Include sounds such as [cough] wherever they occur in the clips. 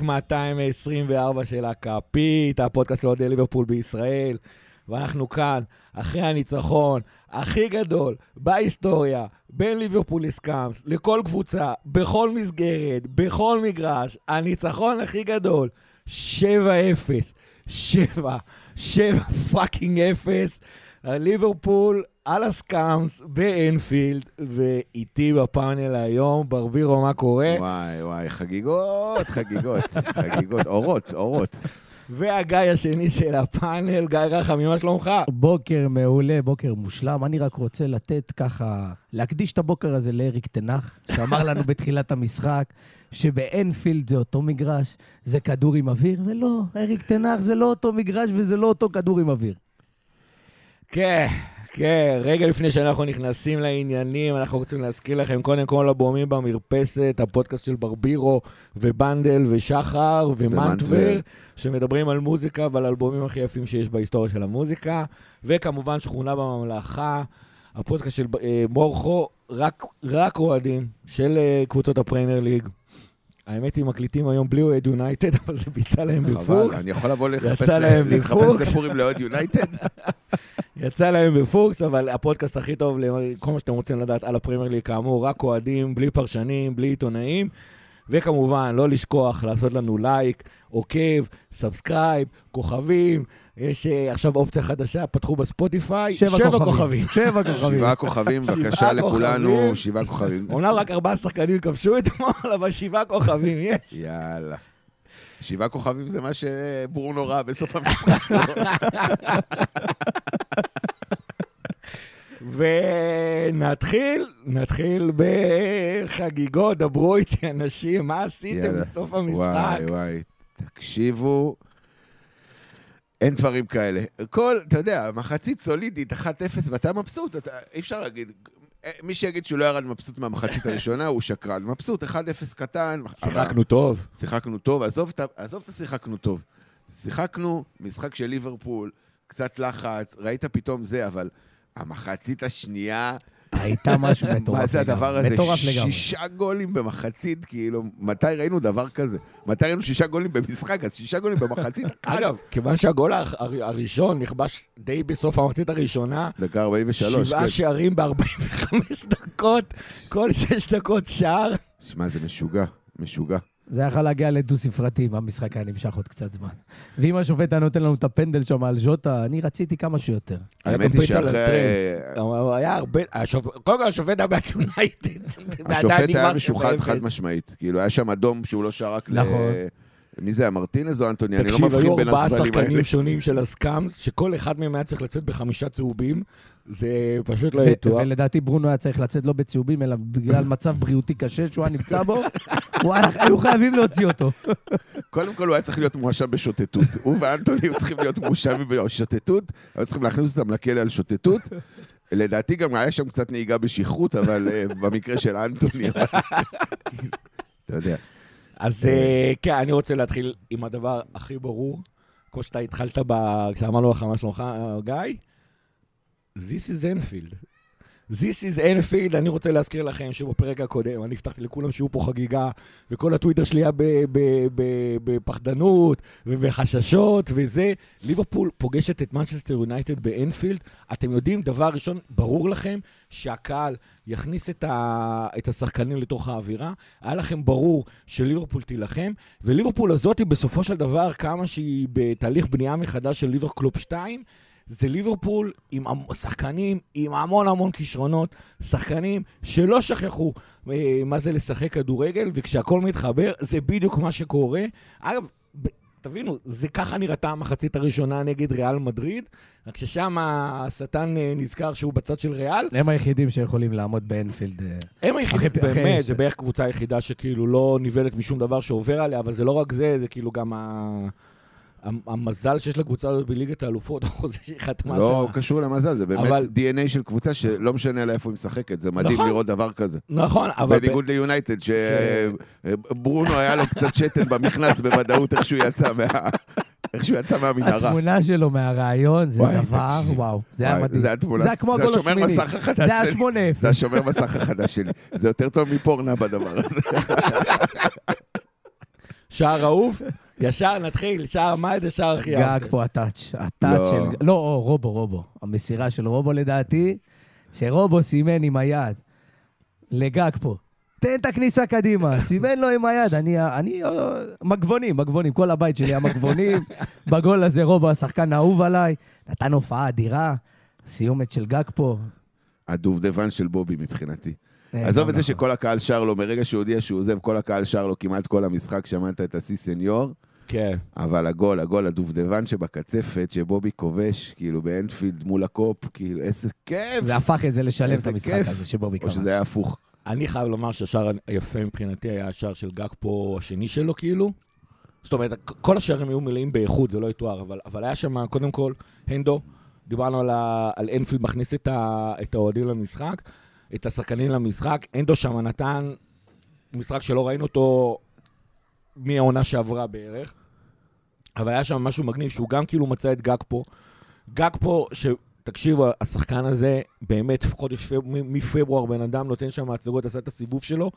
לפרק 224 של הכפית, הפודקאסט לאוהדי ליברפול בישראל. ואנחנו כאן, אחרי הניצחון הכי גדול בהיסטוריה, בין ליברפול לסקאמס, לכל קבוצה, בכל מסגרת, בכל מגרש, הניצחון הכי גדול, 7-0, 7, 7 fucking 0, ליברפול על הסקאמס באנפילד, ואיתי בפאנל היום, ברבירו, מה קורה? וואי, וואי, חגיגות, חגיגות, [laughs] חגיגות, אורות, אורות. והגיא השני של הפאנל, גיא רחמי, מה שלומך? בוקר מעולה, בוקר מושלם. אני רק רוצה לתת ככה, להקדיש את הבוקר הזה לאריק תנח, שאמר לנו [laughs] בתחילת המשחק שבאנפילד זה אותו מגרש, זה כדור עם אוויר, ולא, אריק תנח זה לא אותו מגרש וזה לא אותו כדור עם אוויר. כן, כן, רגע לפני שאנחנו נכנסים לעניינים, אנחנו רוצים להזכיר לכם קודם כל הבומים במרפסת, הפודקאסט של ברבירו ובנדל ושחר ומנטבר, שמדברים על מוזיקה ועל האלבומים הכי יפים שיש בהיסטוריה של המוזיקה, וכמובן שכונה בממלכה, הפודקאסט של אה, מורכו, רק, רק אוהדים של אה, קבוצות הפרמייר ליג. האמת היא, מקליטים היום בלי אוהד יונייטד, אבל זה יצא להם בפוקס. חבל, אני יכול לבוא לחפש להם. לפורים לאוהד יונייטד? [laughs] יצא להם בפוקס, אבל הפודקאסט הכי טוב, כל מה שאתם רוצים לדעת על הפרמייר ליג, כאמור, רק אוהדים, בלי פרשנים, בלי עיתונאים. וכמובן, לא לשכוח לעשות לנו לייק, עוקב, subscribe, כוכבים. יש אה, עכשיו אופציה חדשה, פתחו בספוטיפיי, שבע כוכבים. שבע כוכבים. שבעה כוכבים, שבעה בבקשה לכולנו, כוכבים. שבעה כוכבים. אומנם רק ארבעה שחקנים כבשו אתמול, אבל שבעה כוכבים יש. יאללה. שבעה כוכבים זה מה שברונו ראה בסוף המשחק. ונתחיל, נתחיל בחגיגות, דברו איתי אנשים, מה עשיתם יאללה. בסוף המשחק? וואי, וואי, תקשיבו. אין דברים כאלה. כל, אתה יודע, מחצית סולידית, 1-0, ואתה מבסוט, אתה, אי אפשר להגיד. מי שיגיד שהוא לא ירד מבסוט מהמחצית הראשונה, הוא שקרן. מבסוט, 1-0 קטן. שיחקנו טוב. שיחקנו טוב, עזוב את ה- עזוב את השיחקנו טוב. שיחקנו משחק של ליברפול, קצת לחץ, ראית פתאום זה, אבל המחצית השנייה, הייתה משהו מטורף לגמרי. מה זה הדבר הזה? מטורף לגמרי. שישה גולים במחצית, כאילו, מתי ראינו דבר כזה? מתי ראינו שישה גולים במשחק? אז שישה גולים במחצית. [laughs] אגב, כיוון שהגול הר- הר- הראשון נכבש די בסוף המחצית הראשונה, דקה 43. שבעה כן. שערים ב-45 דקות, כל שש דקות שער. שמע, זה משוגע, משוגע. זה יכול להגיע לדו-ספרתי אם המשחק היה נמשך עוד קצת זמן. ואם השופט היה נותן לנו את הפנדל שם על ז'וטה, אני רציתי כמה שיותר. האמת היא שאחרי... היה הרבה... קודם כל השופט היה בעד יונייטד. [laughs] השופט היה משוחד חד משמעית. כאילו, היה שם אדום שהוא לא שרק ל... נכון. מי זה היה, מרטינז או אנטוני? אני לא תקשיב, מבחין היו בין ארבעה הצבעים האלה. שחקנים שונים של הסקאמס, שכל אחד מהם היה צריך לצאת בחמישה צהובים. זה פשוט לא יתואר. ולדעתי ברונו היה צריך לצאת לא בצהובים, אלא בגלל מצב בריאותי קשה שהוא היה נמצא בו, [laughs] היו חייבים להוציא אותו. קודם כל הוא היה צריך להיות מואשם בשוטטות. הוא ואנטוני היו צריכים להיות מואשמים בשוטטות, היו צריכים להכניס אותם לכלא על שוטטות. לדעתי גם היה שם קצת נהיגה בשכרות, אבל אה, במקרה של אנטוני... אתה יודע. אז אה, כן, אני רוצה להתחיל עם הדבר הכי ברור, כמו שאתה התחלת ב- כשאמרנו לך מה שלומך, אה, גיא, This is Enfield. This is Enfield, אני רוצה להזכיר לכם שבפרק הקודם אני הבטחתי לכולם שיהיו פה חגיגה, וכל הטוויטר שלי היה בפחדנות ובחששות וזה. ליברפול פוגשת את מנצ'סטר יונייטד באנפילד. אתם יודעים, דבר ראשון, ברור לכם שהקהל יכניס את, ה- את השחקנים לתוך האווירה. היה לכם ברור שליברפול תילחם, וליברפול הזאת היא בסופו של דבר, כמה שהיא בתהליך בנייה מחדש של ליברקלופ 2, זה ליברפול עם שחקנים עם המון המון כישרונות, שחקנים שלא שכחו אה, מה זה לשחק כדורגל, וכשהכול מתחבר, זה בדיוק מה שקורה. אגב, תבינו, זה ככה נראתה המחצית הראשונה נגד ריאל מדריד, רק ששם השטן אה, נזכר שהוא בצד של ריאל. הם היחידים שיכולים לעמוד באנפילד. אה, הם היחידים, אחרי- אחרי באמת, ש- זה בערך קבוצה היחידה שכאילו לא נבהלת משום דבר שעובר עליה, אבל זה לא רק זה, זה כאילו גם ה... המ- המזל שיש לקבוצה הזאת בליגת האלופות, [laughs] החוזה שהיא חתמה לא שם. קשור למזל, זה באמת אבל- DNA של קבוצה שלא משנה לה איפה היא משחקת, זה מדהים נכון. לראות דבר כזה. נכון, אבל... ב- בניגוד ליונייטד, שברונו היה לו קצת שתן במכנס [laughs] בוודאות איך שהוא יצא מה... איך שהוא יצא מהמנהרה. התמונה שלו מהרעיון זה וואי, דבר, תקשיב. וואו, זה היה מדהים. זה התמונה. זה היה כמו זה הגול השומר השמיני. מסך החדש זה היה. שמונה אפס. זה השומר מסך החדש שלי. זה יותר טוב מפורנה בדבר הזה. שער אהוב? ישר נתחיל, שער, מה איזה שער הכי גג אהבת? פה הטאץ'. הטאץ' לא. של... לא, או, רובו, רובו. המסירה של רובו לדעתי, שרובו סימן עם היד לגג פה. תן את הכניסה קדימה, [laughs] סימן לו עם היד. אני, אני, אה, מגבונים, מגבונים. כל הבית שלי היה מגבונים. [laughs] בגול הזה רובו השחקן האהוב עליי. נתן הופעה אדירה. סיומת של גג פה. הדובדבן של בובי מבחינתי. אה, עזוב גם את זה נכון. שכל הקהל שר לו, מרגע שהוא הודיע שהוא עוזב, כל הקהל שר לו כמעט כל המשחק, שמעת את השיא סניור, כן. אבל הגול, הגול, הדובדבן שבקצפת, שבובי כובש, כאילו באנפילד מול הקופ, כאילו, איזה כיף! זה הפך את זה לשלם את המשחק כיף. הזה שבובי או כבש. שזה היה הפוך. אני חייב לומר שהשער היפה מבחינתי היה השער של גג פה, השני שלו, כאילו. זאת אומרת, כל השערים היו מלאים באיכות, זה לא יתואר, אבל, אבל היה שם, קודם כל, הנדו, דיברנו על, ה, על אנפילד מכניס את, ה, את האוהדים למשחק, את השחקנים למשחק. הנדו שם נתן משחק שלא ראינו אותו מהעונה שעברה בערך, אבל היה שם משהו מגניב, שהוא גם כאילו מצא את גג פה. גג פה, ש... תקשיבו, השחקן הזה, באמת, חודש פב... מפברואר, בן אדם נותן שם הצגות, עשה את הסיבוב שלו.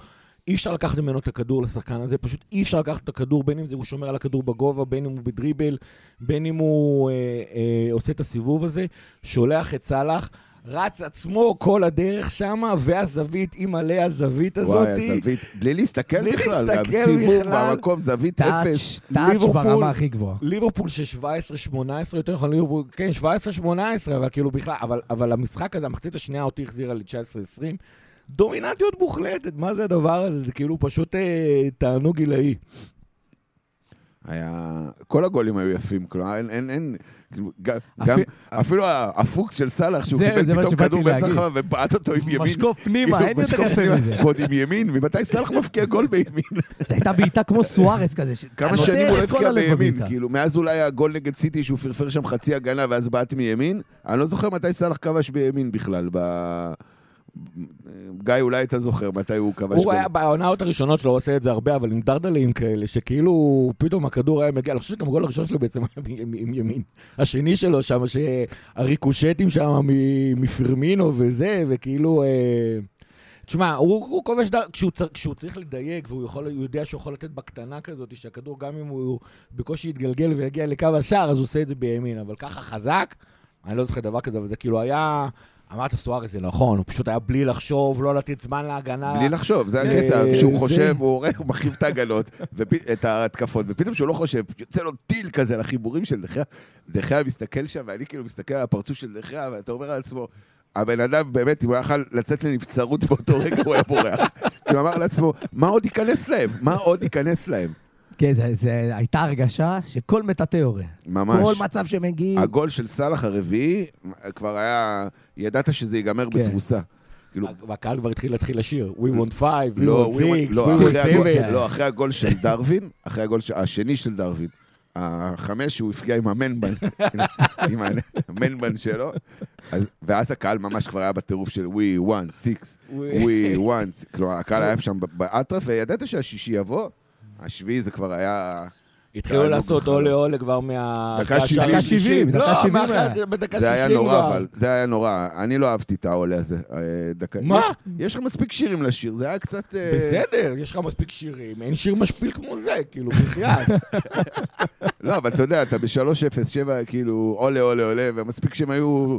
אי אפשר לקחת ממנו את הכדור לשחקן הזה, פשוט אי אפשר לקחת את הכדור, בין אם זה הוא שומר על הכדור בגובה, בין אם הוא בדריבל, בין אם הוא אה, אה, עושה את הסיבוב הזה, שולח את סאלח, רץ עצמו כל הדרך שמה, והזווית, עם עלי הזווית הזאת. וואי, הזווית, בלי להסתכל בלי בכלל, גם להסתכל סיבוב בכלל. במקום, זווית אפס. טאץ', טאץ' ליברפול- ברמה הכי גבוהה. ליברפול של 17-18, יותר נכון, ליברפול, כן, 17-18, אבל כאילו בכלל, אבל, אבל המשחק הזה, המחצית השנייה אותי החזירה ל-19-20, דומיננטיות מוחלטת, מה זה הדבר הזה? זה כאילו פשוט אה, תענוג עילאי. היה... כל הגולים היו יפים, כלומר, אין, אין, אין, כאילו, גם, אפי- גם אפילו הפוקס של סאלח, שהוא קיבל פתאום כדור באמצע. הרחבה ובעט אותו עם ימין. משקוף פנימה, כאילו, אין יותר יפה מזה. ועוד עם ימין, ממתי סאלח מבקיע גול בימין? [laughs] זו הייתה בעיטה כמו סוארס כזה. כמה שנים הוא לא הבקיע בימין. כאילו, מאז אולי הגול נגד סיטי שהוא פרפר שם חצי הגנה ואז בעט מימין, אני לא זוכר מתי סאלח כבש בימין בכלל. גיא, אולי אתה זוכר מתי הוא כבש הוא גול. היה בעונות הראשונות שלו, הוא עושה את זה הרבה, אבל עם דרדלים כאלה, שכאילו פתאום הכדור היה מגיע, אני חושב שגם הגול הראשון שלו בעצם היה עם- ימין. השני שלו שם, שהריקושטים שם מפרמינו וזה, וכאילו... אה, תשמע, הוא, הוא כובש, דר... כשהוא, צר... כשהוא צריך לדייק, והוא יכול, הוא יודע שהוא יכול לתת בקטנה כזאת, שהכדור, גם אם הוא בקושי יתגלגל ויגיע לקו השער, אז הוא עושה את זה בימין. אבל ככה חזק, אני לא זוכר דבר כזה, אבל זה כאילו היה... אמרת סוארס, זה נכון, הוא פשוט היה בלי לחשוב, לא לתת זמן להגנה. בלי לחשוב, זה אה, הקטע, כשהוא חושב, הוא הוא מחריב את ההגנות, את ההתקפות, ופתאום כשהוא לא חושב, יוצא לו טיל כזה על החיבורים של דחיה, דחיה מסתכל שם, ואני כאילו מסתכל על הפרצוף של דחיה, ואתה אומר לעצמו, הבן אדם באמת, אם הוא יכול לצאת לנבצרות באותו רגע, הוא היה בורח. כאילו אמר לעצמו, מה עוד ייכנס להם? מה עוד ייכנס להם? כן, זה- זה הייתה הרגשה שכל מטאטא יורה. ממש. כל מצב שמגיעים. הגול של סאלח הרביעי, כבר היה, ידעת שזה ייגמר כן. בתבוסה. כאילו, והקהל כבר התחיל להתחיל לשיר, We want five, We לא, want we want- six, לא, We want seven. seven. לא, אחרי הגול של דרווין, אחרי הגול ש- השני של דרווין, החמש שהוא הפגיע עם המנבן, עם המנבן שלו, אז- ואז הקהל ממש כבר היה בטירוף של We want six, We want six, כלומר הקהל היה שם באטרף, וידעת שהשישי יבוא, השביעי זה כבר היה... התחילו לעשות בכלל. עולה עולה כבר מה... דקה אחרי השער שבעים. השלישי. דקה שבעים, לא, שבעים מאחרי- היה. בדקה זה היה 60 נורא, כבר. אבל זה היה נורא. אני לא אהבתי את העולה הזה. אה, מה? יש- לך מספיק שירים לשיר, זה היה קצת... אה, בסדר, יש לך מספיק שירים, אין שיר משפיל כמו זה, כאילו, בחייאת. [laughs] לא, אבל אתה יודע, אתה ב-3-0, 7, כאילו, עולה, עולה, עולה, ומספיק שהם היו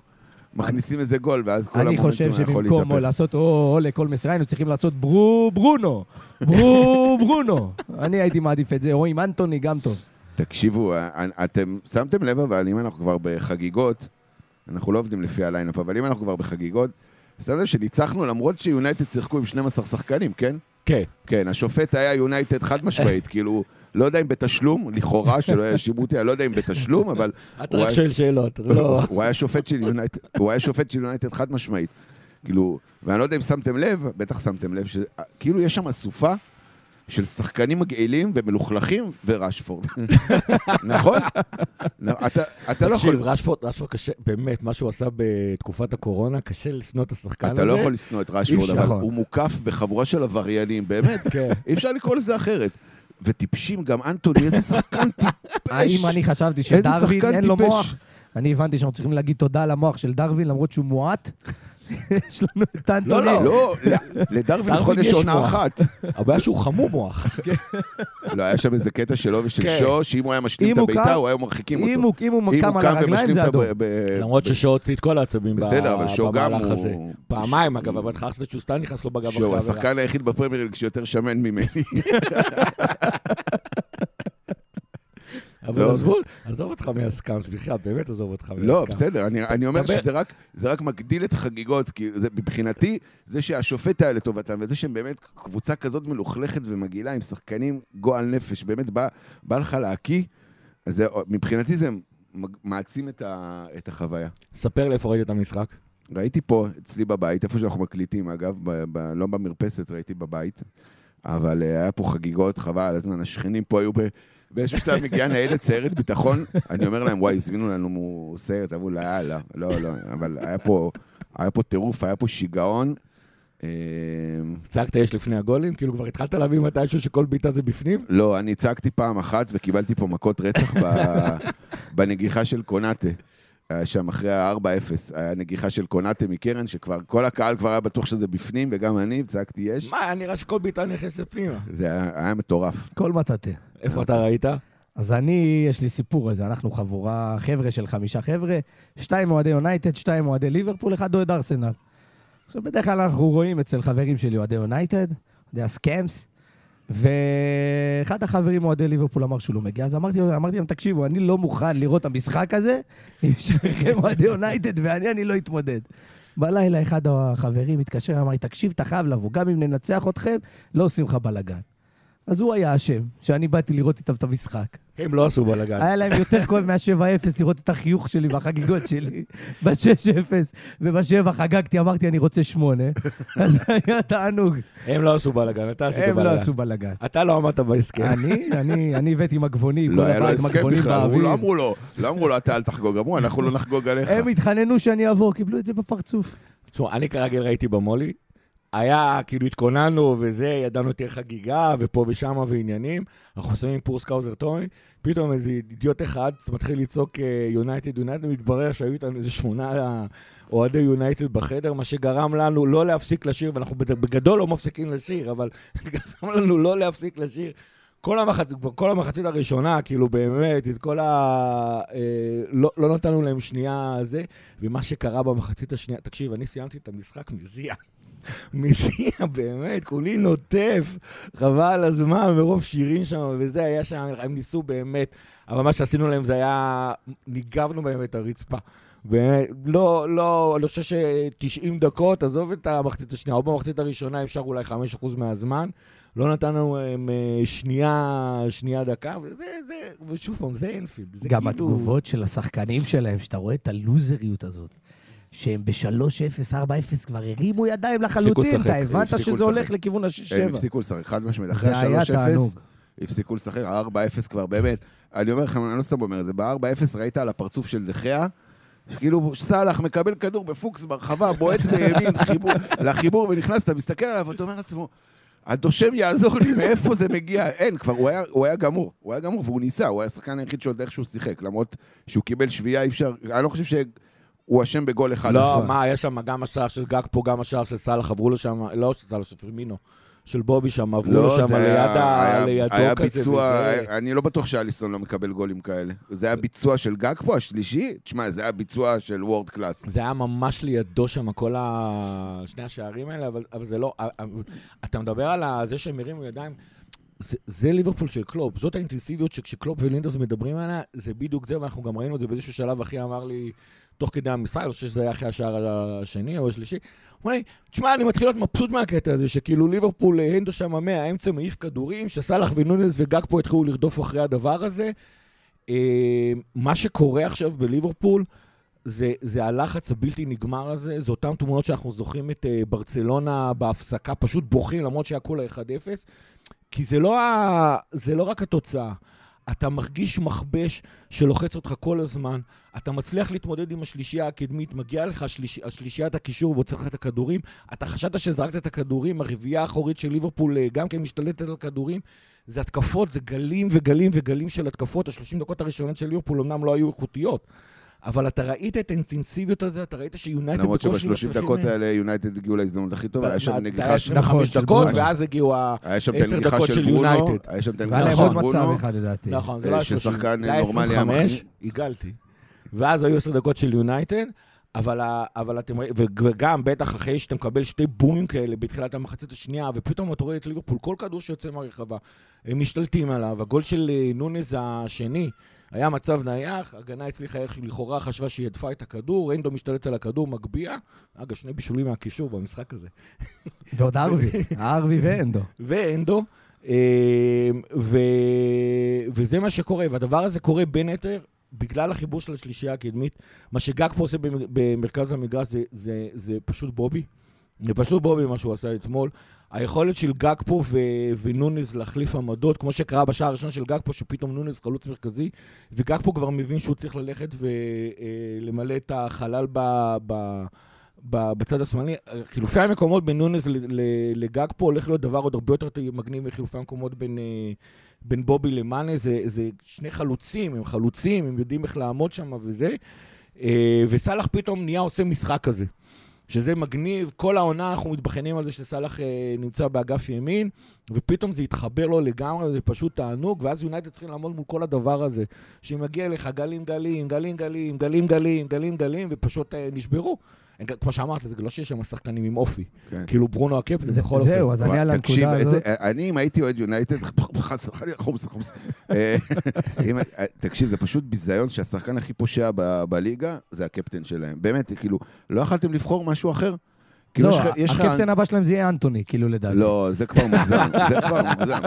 מכניסים איזה גול, ואז כל אני המומנטום חושב היה יכול שבמקום להתהפך. לעשות או לכל מסירה, היינו צריכים לעשות ברו ברונו. ברו [laughs] ברונו. אני הייתי מעדיף את זה, או עם אנטוני גם טוב. תקשיבו, אה, אתם שמתם לב, אבל אם אנחנו כבר בחגיגות, אנחנו לא עובדים לפי ה lineup, אבל אם אנחנו כבר בחגיגות, שמתם לב שניצחנו למרות שיונייטד שיחקו עם 12 שחקנים, כן? כן. כן, השופט היה יונייטד חד משמעית, כאילו, לא יודע אם בתשלום, לכאורה, שלא יאשימו אותי, אני לא יודע אם בתשלום, אבל אתה רק שואל שאלות, לא. הוא היה שופט של יונייטד, הוא היה שופט של יונייטד חד משמעית. כאילו, ואני לא יודע אם שמתם לב, בטח שמתם לב, שכאילו יש שם אסופה של שחקנים מגעילים ומלוכלכים ורשפורד. [laughs] נכון? אתה, אתה לא יכול... תקשיב, רשפורד, רשפורד קשה, באמת, מה שהוא עשה בתקופת הקורונה, קשה לשנוא את השחקן הזה. אתה לא יכול לשנוא את רשפורד, אי אבל. הוא מוקף בחבורה של עבריינים, באמת, [laughs] כן. אי אפשר לקרוא לזה אחרת. וטיפשים, גם אנטוני, איזה שחקן [laughs] טיפש. האם אני חשבתי שדרווין אין לו. מוח? אני הבנתי שאנחנו צריכים להגיד תודה למוח של דרווין, למרות שהוא מועט. יש לנו את אנטוני. לא, לא. לא, לדרווין דרווין לפחות יש עונה. אחת. הבעיה שהוא חמום מוח. לא, היה שם איזה קטע שלו ושל כן. שו, שאם הוא היה משלים את קם- הוא היה מרחיקים אותו. אם הוא אם קם על הרגליים זה אדום. למרות ששו הוציא את כל העצבים ב- בסדר, אבל שו גם במהלך הוא- הזה. פעמיים, אגב, אבל חשבתי שוסטן נכנס לו בגב העבירה. השחקן היחיד בפרמייר שיותר שמן ממני. [laughs] אבל לא. עזבו, עזוב אותך מהסקאמס, בכלל, באמת עזוב אותך מהסקאמס. לא, בסדר, אני, אני אומר שזה רק, מגדיל את החגיגות, כי זה, מבחינתי, זה שהשופט היה לטובתם, וזה שהם באמת קבוצה כזאת מלוכלכת ומגעילה, עם שחקנים גועל נפש, באמת בא, לך להקיא, אז זה, מבחינתי זה מעצים את, החוויה. ספר לי איפה ראית את המשחק. ראיתי פה, אצלי בבית, איפה שאנחנו מקליטים, אגב, ב, ב, לא במרפסת, ראיתי בבית, אבל אה, היה פה חגיגות, חבל הזמן, השכנים פה היו ב... באיזשהו שלב מגיעה ניידת סיירת ביטחון, אני אומר להם, וואי, הזמינו לנו סיירת, אמרו לה, יאללה, לא, לא, אבל היה פה, היה פה טירוף, היה פה שיגעון. אה, צעקת יש לפני הגולים? כאילו כבר התחלת להבין מתישהו שכל בעיטה זה בפנים? לא, אני צעקתי פעם אחת וקיבלתי פה מכות רצח [laughs] בנגיחה של קונאטה. היה שם אחרי ה-4-0, היה נגיחה של קונאטה מקרן, שכבר כל הקהל כבר היה בטוח שזה בפנים, וגם אני, צעקתי יש. מה, היה נראה שכל בעיטה נכנסת פנימה. זה היה, היה מטורף. כל מטאטה. איפה אתה ראית? אז אני, יש לי סיפור על זה. אנחנו חבורה, חבר'ה של חמישה חבר'ה, שתיים אוהדי יונייטד, שתיים אוהדי ליברפול, אחד אוהד ארסנל. עכשיו, בדרך כלל אנחנו רואים אצל חברים שלי אוהדי יונייטד, אוהדי הסקאמס, ואחד החברים אוהדי ליברפול אמר שהוא לא מגיע, אז אמרתי, אמרתי להם, תקשיבו, אני לא מוכן לראות את המשחק הזה עם שניכם אוהדי יונייטד, ואני, אני לא אתמודד. בלילה אחד החברים התקשר, אמר לי, תקשיב, אתה חייב לבוא, גם אם ננצח אתכם, לא עושים לך בלאגן. אז הוא היה אשם, שאני באתי לראות איתם את המשחק. הם לא עשו בלאגן. היה להם יותר [laughs] כואב מה-7-0 לראות את החיוך שלי והחגיגות שלי. ב-6-0 וב-7 חגגתי, אמרתי, אני רוצה 8. [laughs] אז היה תענוג. הם לא עשו בלאגן, אתה עשית הם לא בלאגן. עשו בלאגן. אתה לא עמדת בהסכם. אני, אני, הבאתי מגבונים, לא היה לו הסכם בכלל. לא אמרו לו, לא אמרו לו, אתה אל תחגוג, אמרו, אנחנו לא נחגוג עליך. הם התחננו שאני אעבור, קיבלו את זה בפרצוף. תשמעו, אני כרגיל ראיתי במולי, היה, כאילו התכוננו וזה, ידענו תהיה חגיגה, ופה ושמה ועניינים, אנחנו שמים Poor Scouser Tommy, פתאום איזה אידיוט אחד מתחיל לצעוק יונייטד יונייטד, מתברר שהיו איתנו איזה שמונה אה, אוהדי יונייטד בחדר, מה שגרם לנו לא להפסיק לשיר, ואנחנו בגדול לא מפסיקים לשיר, אבל [laughs] גרם לנו לא להפסיק לשיר. כל כבר כל המחצית הראשונה, כאילו באמת, את כל ה... אה, לא, לא נתנו להם שנייה זה, ומה שקרה במחצית השנייה, תקשיב, אני סיימתי את המשחק מזיע. [laughs] מזיע, באמת, כולי נוטף, חבל על הזמן, מרוב שירים שם, וזה היה שם, הם ניסו באמת, אבל מה שעשינו להם זה היה, ניגבנו בהם את הרצפה. באמת, לא, לא, אני חושב ש-90 דקות, עזוב את המחצית השנייה, או במחצית הראשונה אפשר אולי 5% מהזמן, לא נתנו להם אה, שנייה, שנייה דקה, וזה, זה, ושוב פעם, זה אינפילד. גם כאילו- התגובות של השחקנים שלהם, שאתה רואה את הלוזריות הזאת. שהם ב-3-0, 4-0 כבר הרימו ידיים לחלוטין, אתה הבנת שזה הולך. לכיוון הם ה-6-7. הפסיקו לשחק, חד משמעית. אחרי זה היה ה-3-0, תענוג. הפסיקו לשחק, ה-4-0 כבר, באמת. אני אומר לכם, אני לא סתם אומר את זה, ב-4-0 ראית על הפרצוף של דחיה, שכאילו סאלח מקבל כדור בפוקס ברחבה, בועט בימין, [laughs] חיבור, לחיבור ונכנס, אתה מסתכל עליו, ואתה אומר לעצמו, הדושם יעזור לי, מאיפה זה מגיע? אין, כבר, הוא היה, הוא היה גמור, הוא היה גמור, והוא ניסה, הוא היה השחקן היחיד שעוד איכשהו שיחק, למרות שהוא קיבל שביעייה, אי אפשר, אני לא חושב שהוא אשם בגול אחד. לא, בכלל. מה, יש שם גם השער של גג פה, גם השער של סאלח, עברו לו שם, לא של סאלח, של פרמינו, של בובי שם, עברו לו לא, שם זה ליד היה, ה... היה, לידו היה כזה, ביצוע, וזה... היה, אני לא בטוח שאליסון לא מקבל גולים כאלה. זה היה ביצוע של גאקפו, השלישי? תשמע, זה היה ביצוע של world class. זה היה ממש לידו שם, כל ה... שני השערים האלה, אבל, אבל זה לא... אבל- אתה מדבר על זה שהם הרימו ידיים, זה, זה ליברפול של קלופ, זאת האינטנסיביות שכשקלופ ולינדרס מדברים עליה, זה בדיוק זה, ואנחנו גם ראינו את זה באיזשהו שלב, אחי אמר לי, תוך כדי המשחק, אני חושב שזה היה אחרי השער השני או השלישי, הוא אומר לי, תשמע, אני מתחיל להיות מבסוט מהקטע הזה, שכאילו ליברפול, הנדו שם מהאמצע מעיף כדורים, שסאלח ונונס וגג פה התחילו לרדוף אחרי הדבר הזה. אה, מה שקורה עכשיו בליברפול, זה, זה הלחץ הבלתי נגמר הזה, זה אותן תמונות שאנחנו זוכרים את uh, ברצלונה בהפסקה, פשוט בוכים למרות שהיה כולה 1-0, כי זה לא, ה, זה לא רק התוצאה. אתה מרגיש מכבש שלוחץ אותך כל הזמן, אתה מצליח להתמודד עם השלישייה הקדמית, מגיע לך השליש, השלישיית הקישור ועוצר לך את הכדורים, אתה חשבת שזרקת את הכדורים, הרביעייה האחורית של ליברפול אה, גם כן משתלטת על כדורים, זה התקפות, זה גלים וגלים וגלים של התקפות, השלושים דקות הראשונות של ליברפול אמנם לא היו איכותיות, אבל אתה ראית את האינטנסיביות הזה, אתה ראית שיונייטד למרות בקושי שב-30 דקות האלה יונייטד הגיעו להזדמנות הכי טובה, היה שם נגיחה של... 25 נכון, של דקות, ברונו. ואז הגיעו ה... היה שם את עשר הנגיחה דקות של של ברונו, יונייטד. היה שם את והיה הנגיחה להם של עוד ברונו. מצב אחד לדעתי. נכון, זה לא היה ששחקן 30, זה היה נורמלי היה 25, מכניס. הגלתי. ואז היו 10 דקות של יונייטד, אבל אתם רואים, וגם בטח אחרי שאתה מקבל שתי בומים כאלה בתחילת המחצית השנייה, ופתאום אתה רואה את ליברפול, כל כדור שיוצא מהרחבה, הם משתלטים עליו. הגול של אה, נונז השני היה מצב נייח, הגנה הצליחה איך לכאורה חשבה שהיא הדפה את הכדור, אנדו משתלט על הכדור, מגביה. אגב, שני בישולים מהקישור במשחק הזה. ועוד [laughs] ארווי, ארווי ואנדו. ואנדו, אה, ו... וזה מה שקורה, והדבר הזה קורה בין היתר בגלל החיבור של השלישייה הקדמית. מה שגג פה עושה במ- במרכז המגרש זה, זה, זה פשוט בובי. זה פשוט בובי מה שהוא עשה אתמול. היכולת של גג פה ו... ונונז להחליף עמדות, כמו שקרה בשער הראשון של גג פה, שפתאום נונז חלוץ מרכזי, וגג פה כבר מבין שהוא צריך ללכת ולמלא את החלל ב... ב... ב- בצד השמאלי, חילופי המקומות בין נונז ל- ל- לגג פה הולך להיות דבר עוד הרבה יותר מגניב מחילופי המקומות בין, אה, בין בובי למאנה, זה, זה שני חלוצים, הם חלוצים, הם יודעים איך לעמוד שם וזה, אה, וסאלח פתאום נהיה עושה משחק כזה. שזה מגניב, כל העונה אנחנו מתבחנים על זה שסאלח אה, נמצא באגף ימין, ופתאום זה התחבר לו לגמרי, זה פשוט תענוג, ואז יונייטד צריכים לעמוד מול כל הדבר הזה, שמגיע לך גלים גלים, גלים גלים, גלים גלים, גלים גלים, ופשוט אה, נשברו. כמו שאמרת, זה לא שיש שם שחקנים עם אופי. כן. כאילו ברונו הקפטן, זה- בכל אופן. זהו, אז אני על הנקודה איזה- הזאת. אני, אם הייתי אוהד יונייטד, [laughs] חס וחלילה, חומס, חומס. אה, [laughs] אה, תקשיב, זה פשוט ביזיון שהשחקן הכי פושע ב- בליגה זה הקפטן שלהם. באמת, כאילו, לא יכלתם לבחור משהו אחר? כאילו, לא, יש לך- הקפטן הבא שלהם זה יהיה אנטוני, כאילו לדעתי. לא, זה כבר מוגזם, [laughs] זה כבר מוגזם.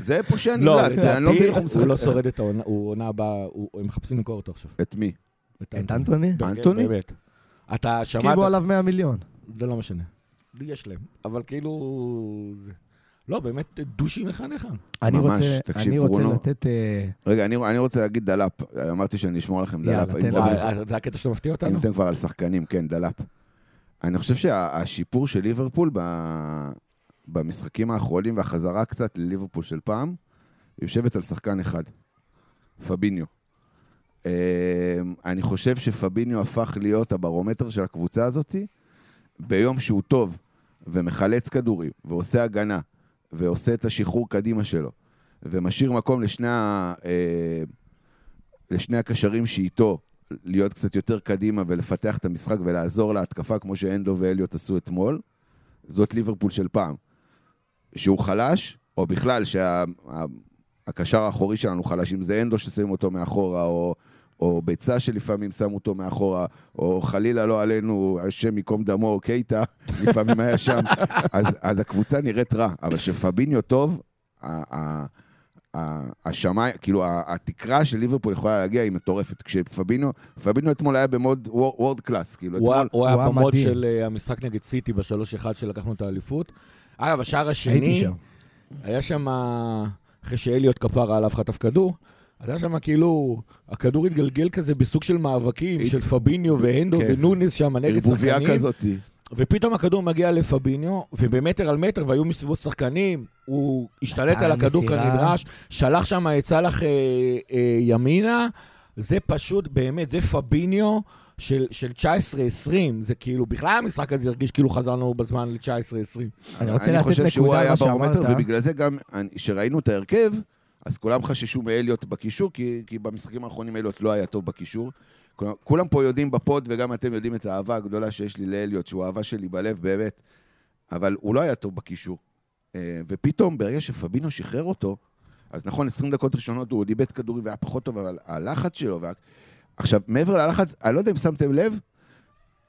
זה פושע לא, נמלט, זה- אני לא מבין איך הוא משחק. הוא לא שורד את העונה, הבאה, הם מחפשים למכור אותו עכשיו. את מי? את אנטוני? אנטוני? באמת. אתה שמעת, קיבלו עליו 100 מיליון. זה לא משנה. יש להם. אבל כאילו... לא, באמת דושים אחד אחד. אני ממש, רוצה, תקשיב, אני רוצה. לתת... אה, רגע, אני אני רוצה להגיד דלאפ. אמרתי שאני אשמור לכם יאללה, דלאפ. מדברים- אה, זה הקטע שאתה מפתיע אם אותנו? אתם כבר על שחקנים, כן, דלאפ. אני חושב שהשיפור של ליברפול ב- במשחקים האחרונים והחזרה קצת לליברפול של פעם, יושבת על שחקן אחד, פביניו. אה, אני חושב שפביניו הפך להיות הברומטר של הקבוצה הזאת, ביום שהוא טוב ומחלץ כדורים ועושה הגנה ועושה את השחרור קדימה שלו ומשאיר מקום לשני, ה- אה, לשני הקשרים שאיתו להיות קצת יותר קדימה ולפתח את המשחק ולעזור להתקפה כמו שאנדו ואליוט עשו אתמול, זאת ליברפול של פעם. שהוא חלש, או בכלל שהקשר האחורי שלנו חלש, אם זה אנדו ששמים אותו מאחורה, או, או ביצה שלפעמים שמו אותו מאחורה, או חלילה לא עלינו, השם ייקום דמו, קייטה, [laughs] לפעמים היה שם, אז, אז הקבוצה נראית רע, אבל כשפביניו טוב, ה- ה- ה- השמיים, כאילו התקרה של ליברפול יכולה להגיע היא מטורפת. כשפבינו, פבינו אתמול היה במוד וורד קלאס, כאילו הוא היה- אתמול, הוא היה הוא היה במוד מדהים. של אה, המשחק נגד סיטי בשלוש אחד שלקחנו את האליפות. אגב, השער הייתי השני, שם. היה שם, אחרי שאליוט כפרה עליו חטף כדור, היה שם כאילו, הכדור התגלגל כזה בסוג של מאבקים, של פביניו והנדו כן. ונוניס שם נגד ערבוביה שחקנים. כזאת. ופתאום הכדור מגיע לפביניו, ובמטר על מטר, והיו מסביבו שחקנים, הוא השתלט היה על הכדור מסירה. כנדרש, שלח שם את סאלח אה, אה, ימינה, זה פשוט, באמת, זה פביניו של, של 19-20, זה כאילו, בכלל המשחק הזה הרגיש כאילו חזרנו בזמן ל-19-20. אני רוצה אני לתת חושב שהוא נקודה על היה מה ברומטר, שאמרת. ובגלל זה גם, כשראינו את ההרכב, אז כולם חששו מאליוט בקישור, כי, כי במשחקים האחרונים אליוט לא היה טוב בקישור. כולם, פה יודעים בפוד, וגם אתם יודעים את האהבה הגדולה שיש לי לאליוט, שהוא אהבה שלי בלב, באמת. אבל הוא לא היה טוב בקישור. אה, ופתאום, ברגע שפבינו שחרר אותו, אז נכון, 20 דקות ראשונות הוא עוד איבד כדורים והיה פחות טוב, אבל הלחץ שלו, וה... עכשיו, מעבר ללחץ, אני לא יודע אם שמתם לב,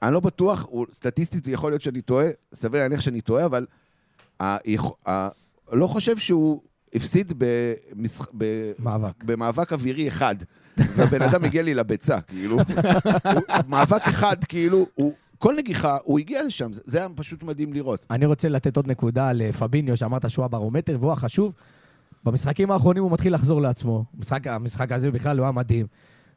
אני לא בטוח, הוא, סטטיסטית יכול להיות שאני טועה, סביר להניח שאני טועה, אבל ה, ה, לא חושב שהוא הפסיד במשח, ב, מאבק. במאבק אווירי אחד, והבן אדם הגיע לי לביצה, כאילו. הוא, מאבק אחד, כאילו, הוא, כל נגיחה, הוא הגיע לשם, זה, היה פשוט מדהים לראות. אני רוצה לתת עוד נקודה לפביניו, שאמרת שהוא הברומטר, והוא החשוב. במשחקים האחרונים הוא מתחיל לחזור לעצמו. המשחק, המשחק הזה בכלל הוא היה מדהים.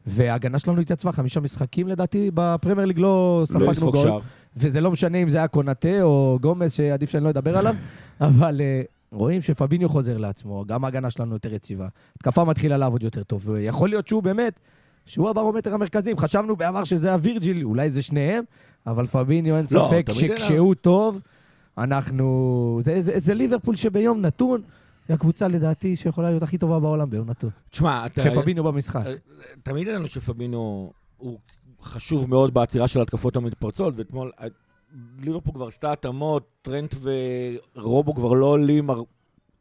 וההגנה שלנו התייצבה חמישה משחקים לדעתי, בפרמייר ליג לא לא ספגנו לצחוק גול. שער. וזה לא משנה אם זה היה קונאטה או גומז, שעדיף שאני לא אדבר עליו, [laughs] אבל אה, רואים שפביניו חוזר לעצמו, גם ההגנה שלנו יותר יציבה. התקפה מתחילה לעבוד יותר טוב, ויכול להיות שהוא באמת שהוא הברומטר המרכזי. חשבנו בעבר שזה היה וירג'יל, אולי זה שניהם, אבל פביניו אין לא, ספק שכשהוא טוב, אנחנו... זה, זה, זה ליברפול שביום נתון, היא הקבוצה לדעתי שיכולה להיות הכי טובה בעולם ביום נתון. תשמע, אתה... כשפביניו במשחק. אה, תמיד ידענו שפבינו הוא חשוב מאוד בעצירה של התקפות המתפרצות, ואתמול אה, ליברפול כבר עשתה התאמות, טרנט ורובו כבר לא עולים הר,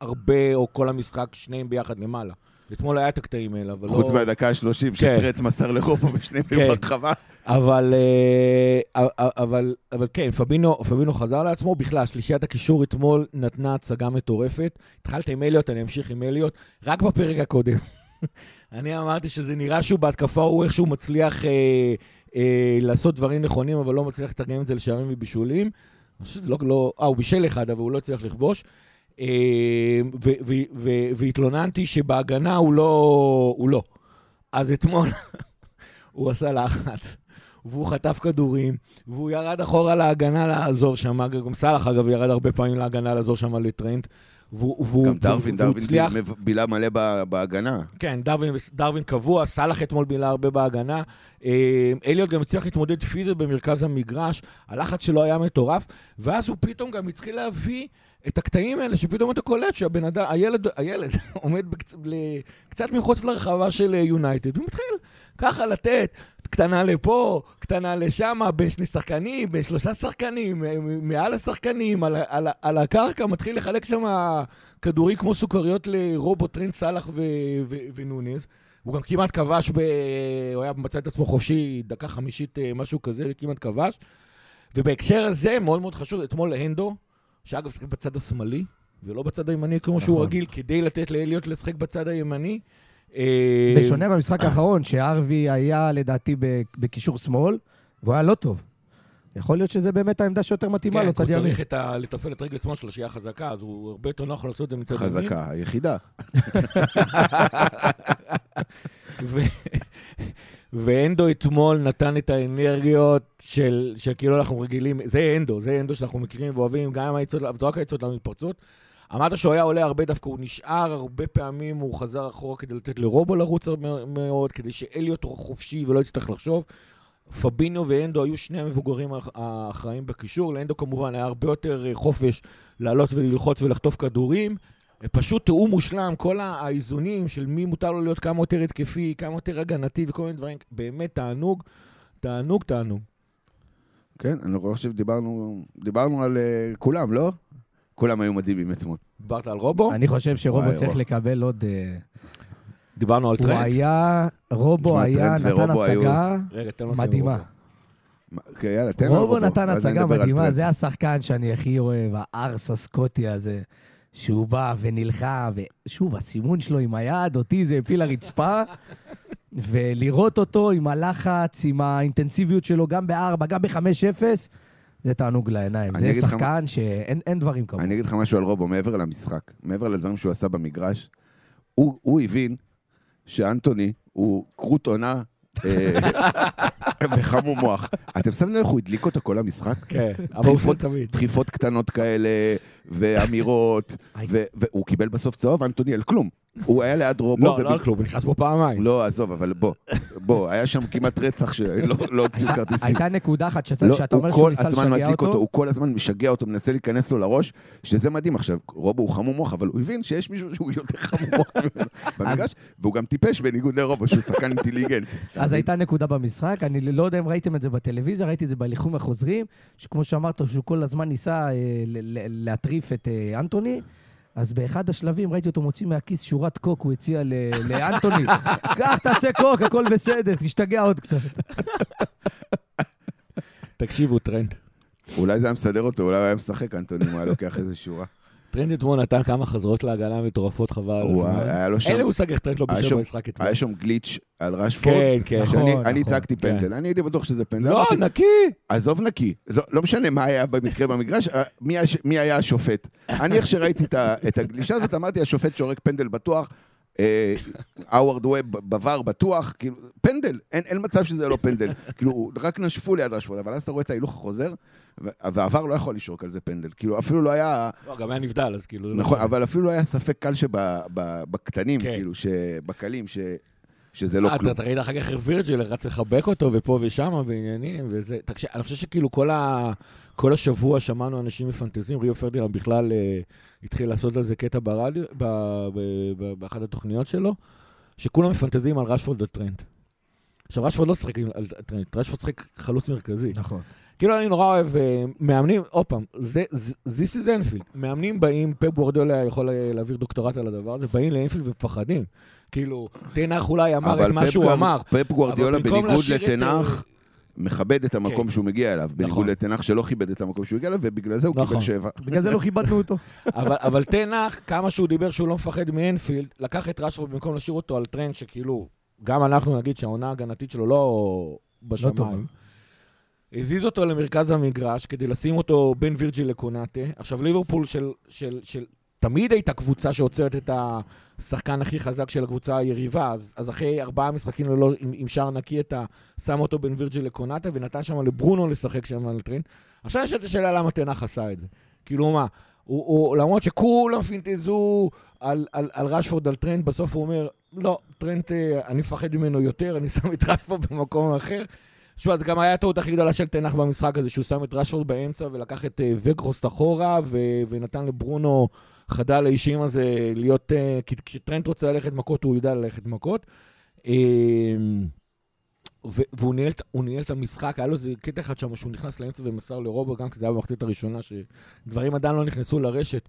הרבה, או כל המשחק, שניהם ביחד למעלה. אתמול היה את הקטעים האלה, אבל חוץ לא... מהדקה ה-30 כן. שטרט מסר לרובו ושניהם כן. ברחבה. אבל, אה, אבל, אבל כן, פבינו, פבינו חזר לעצמו. בכלל, שלישיית הקישור אתמול נתנה הצגה מטורפת. התחלת עם אליוט, אני אמשיך עם אליוט. רק בפרק הקודם. [laughs] אני אמרתי שזה נראה שהוא בהתקפה, הוא איכשהו מצליח אה, אה, לעשות דברים נכונים, אבל לא מצליח לתרגם את זה לשערים ובישולים. אני חושב שזה לא, לא... אה, הוא בישל אחד, אבל הוא לא הצליח לכבוש. אה, ו- ו- ו- והתלוננתי שבהגנה הוא לא... הוא לא. אז אתמול [laughs] הוא עשה לחץ, והוא חטף כדורים, והוא ירד אחורה להגנה לעזור שם, גם סאלח אגב ירד הרבה פעמים להגנה לעזור שם לטרנד. והוא, גם דרווין, דרווין בילה מלא בהגנה. כן, דרווין, דרווין קבוע, סאלח אתמול בילה הרבה בהגנה. אה, אליוט גם הצליח להתמודד פיזית במרכז המגרש, הלחץ שלו היה מטורף, ואז הוא פתאום גם התחיל להביא את הקטעים האלה, שפתאום אתה קולט שהבן אדם, הילד, הילד [laughs] עומד בקצ... ל... קצת מחוץ לרחבה של אה, יונייטד, והוא מתחיל ככה לתת, קטנה לפה, קטנה לשם, בין שני שחקנים, בין שלושה שחקנים, אה, מעל השחקנים, על, על, על הקרקע, מתחיל לחלק שם כדורים כמו סוכריות לרובו, טרנד סאלח ו- ו- ונוניז. הוא גם כמעט כבש, ב... הוא היה מצא את עצמו חופשי, דקה חמישית, אה, משהו כזה, כמעט כבש. ובהקשר הזה, מאוד מאוד חשוב, אתמול להנדו, שאגב שיחק בצד השמאלי, ולא בצד הימני כמו שהוא נכון. רגיל, כדי לתת לאליוט לשחק בצד הימני. אה, בשונה מהמשחק האחרון, שארווי היה לדעתי בקישור שמאל, והוא היה לא טוב. יכול להיות שזה באמת העמדה שיותר מתאימה כן, לו, הוא צד ימין. צריך את ה... לתפעל את רגל שמאל שלו, שהיא חזקה, אז הוא הרבה יותר נוח לעשות את זה מצד ימין. חזקה, היחידה. [laughs] ואנדו אתמול נתן את האנרגיות של, של כאילו אנחנו רגילים, זה אנדו, זה אנדו שאנחנו מכירים ואוהבים, גם עם העצות, לא רק העצות למתפרצות. אמרת שהוא היה עולה הרבה דווקא, הוא נשאר הרבה פעמים, הוא חזר אחורה כדי לתת לרובו לרוץ מאוד, כדי שאליוט הוא חופשי ולא יצטרך לחשוב. פבינו ואנדו היו שני המבוגרים האח- האחראים בקישור, לאנדו כמובן היה הרבה יותר אה, חופש לעלות וללחוץ ולחטוף כדורים. פשוט תיאום מושלם, כל האיזונים של מי מותר לו להיות כמה יותר התקפי, כמה יותר הגנתי וכל מיני דברים, באמת תענוג, תענוג, תענוג. כן, אני לא חושב שדיברנו דיברנו על אה, כולם, לא? כולם היו מדהימים אתמול. דיברת על רובו? אני חושב שרובו וואי, צריך וואי. לקבל עוד... אה, דיברנו על הוא טרנד? היה, רובו היה, נתן ורובו היו- הצגה מדהימה. אוקיי, יאללה, תן לו רובו רובו, נתן הצגה מדהימה. זה השחקן שאני הכי אוהב, הערס הסקוטי הזה, שהוא בא ונלחם, ושוב, הסימון שלו עם היד, אותי זה הפיל לרצפה, [laughs] ולראות אותו עם הלחץ, עם האינטנסיביות שלו, גם ב-4, גם ב-5-0, זה תענוג לעיניים. זה שחקן שאין אין דברים כמוהו. אני אגיד לך משהו על רובו, מעבר למשחק, מעבר לדברים שהוא עשה במגרש, הוא, הוא הבין שאנטוני הוא כרות עונה אה, [laughs] וחמום מוח. אתם שמים לב איך הוא הדליק אותו כל המשחק? כן, אבל הוא תמיד. דחיפות קטנות כאלה, ואמירות, [laughs] והוא קיבל בסוף צהוב, אנטוני על כלום. הוא היה ליד רובו. לא, לא על כלום, הוא נכנס פה פעמיים. לא, עזוב, אבל בוא, בוא, היה שם כמעט רצח שלא לא הוציאו [laughs] כרטיסים. הייתה נקודה אחת שאתה לא, אומר הוא שהוא כל ניסה הזמן לשגע מדליק אותו, אותו. הוא כל הזמן משגע אותו, מנסה להיכנס לו לראש, שזה מדהים. עכשיו, רובו הוא חמום מוח, אבל הוא הבין שיש מישהו שהוא יותר חמום מוח ממנו [laughs] במגרש, והוא גם טיפש בניגוד לרובו, שהוא שחקן אינטליגנט. אז הייתה נקודה במשחק, אני לא יודע אם ראיתם את זה בטלוויזיה, ראיתי את זה בהליכים החוזרים, שכמו שאמרת, שהוא כל הזמן ניסה אה, להטריף את אה, אנטוני. אז באחד השלבים ראיתי אותו מוציא מהכיס שורת קוק, הוא הציע ל- לאנטוני, קח, תעשה קוק, הכל בסדר, תשתגע עוד קצת. תקשיבו, טרנד. אולי זה היה מסדר אותו, אולי הוא היה משחק, אנטוני, הוא היה לוקח איזה שורה. טרנד אתמול נתן כמה חזרות להגנה מטורפות, חבל שם- אין לי מושג איך טרנד לא שם- במשחק אתמול. היה שם גליץ' על רשפורד, כן, כן. נכון. אני הצגתי כן. פנדל, אני הייתי בטוח שזה פנדל. לא, נקי. עזוב נקי, לא, לא משנה מה היה במקרה במגרש, אה, מי, היה- השופט. אני איך שראיתי את, הגלישה הזאת, אמרתי, השופט שורק פנדל בטוח, אה, האוורד ווב בVAR בטוח, כאילו, פנדל, אין, אין מצב שזה לא פנדל. כאילו, רק נשפו ליד רשפורד, אבל אז אתה רואה את ההילוך החוזר, והעבר לא יכול לשרוק על זה פנדל. כאילו, אפילו לא היה, לא, גם היה נבדל, אז כאילו... לא נכון, משנה. אבל אפילו לא היה ספק קל שבקטנים, כן. כאילו, שבקלים, ש... שזה לא אה, כלום. אתה ראית אחר כך איך וירג'יל רץ לחבק אותו, ופה ושם, ועניינים, וזה... תקשיב, אני חושב שכאילו כל, ה... כל השבוע שמענו אנשים מפנטזים, ריו פרדיננד בכלל אה, התחיל לעשות על זה קטע ברדיו, ב... ב... ב... באחת התוכניות שלו, שכולם מפנטזים על רשפורד וטרנט. עכשיו, רשפורד לא שיחק על טרנט, רשפורד שיחק חלוץ מרכזי. נכון. כאילו, אני נורא אוהב, אה, מאמנים, עוד פעם, this is Anfield. מאמנים באים, פפ גוורדיולה יכול אה, להעביר דוקטורט על הדבר הזה, באים לאנפילד ומפחדים. כאילו, טן האח אולי אמר את מה פפ שהוא אמר. פפ אבל במקום בניגוד להשאיר את, לטן האח, מכבד את המקום כן. שהוא מגיע אליו. בניגוד נכון. לטן האח שלא כיבד את המקום שהוא הגיע אליו, ובגלל זה הוא נכון. קיבל שבע. בגלל זה לא כיבדנו אותו. [laughs] אבל, אבל טן האח, כמה שהוא דיבר שהוא לא מפחד מאנפילד, לקח את רשפורד במקום להשאיר אותו על טרנד שכאילו, גם אנחנו נגיד שהעונה ההגנתית שלו לא טובה. בשמיים. הזיז אותו למרכז המגרש כדי לשים אותו בין וירג'יל לקונאטה. עכשיו, ליברפול של, של, של... תמיד הייתה קבוצה שעוצרת את השחקן הכי חזק של הקבוצה היריבה, אז, אז אחרי ארבעה משחקים ללא, עם, עם שער נקי, אתה שם אותו בין וירג'יל לקונאטה, ונתן שם לברונו לשחק שם על טרנד. עכשיו יש את השאלה למה טן האח עשה את זה. כאילו מה, הוא, הוא, למרות שכולם פינטזו על, על, על רשפורד, על טרנד, בסוף הוא אומר, לא, טרנד, אה, אני מפחד ממנו יותר, אני שם את רשפורד במקום אחר. תשמע, זה גם היה הטעות הכי גדולה של טן האח במשחק הזה, שהוא שם את רשפורד באמצע ולקח את אה, ווגהורסט אחורה, ו- ונתן לברונו חדל האישים הזה להיות... אה, כי כשטרנט רוצה ללכת מכות, הוא יודע ללכת מכות. ו- והוא ניהל, ניהל את המשחק, היה לו איזה קטע אחד שם שהוא נכנס לאמצע ומסר לרובו, גם כי זה היה במחצית הראשונה, שדברים עדיין לא נכנסו לרשת.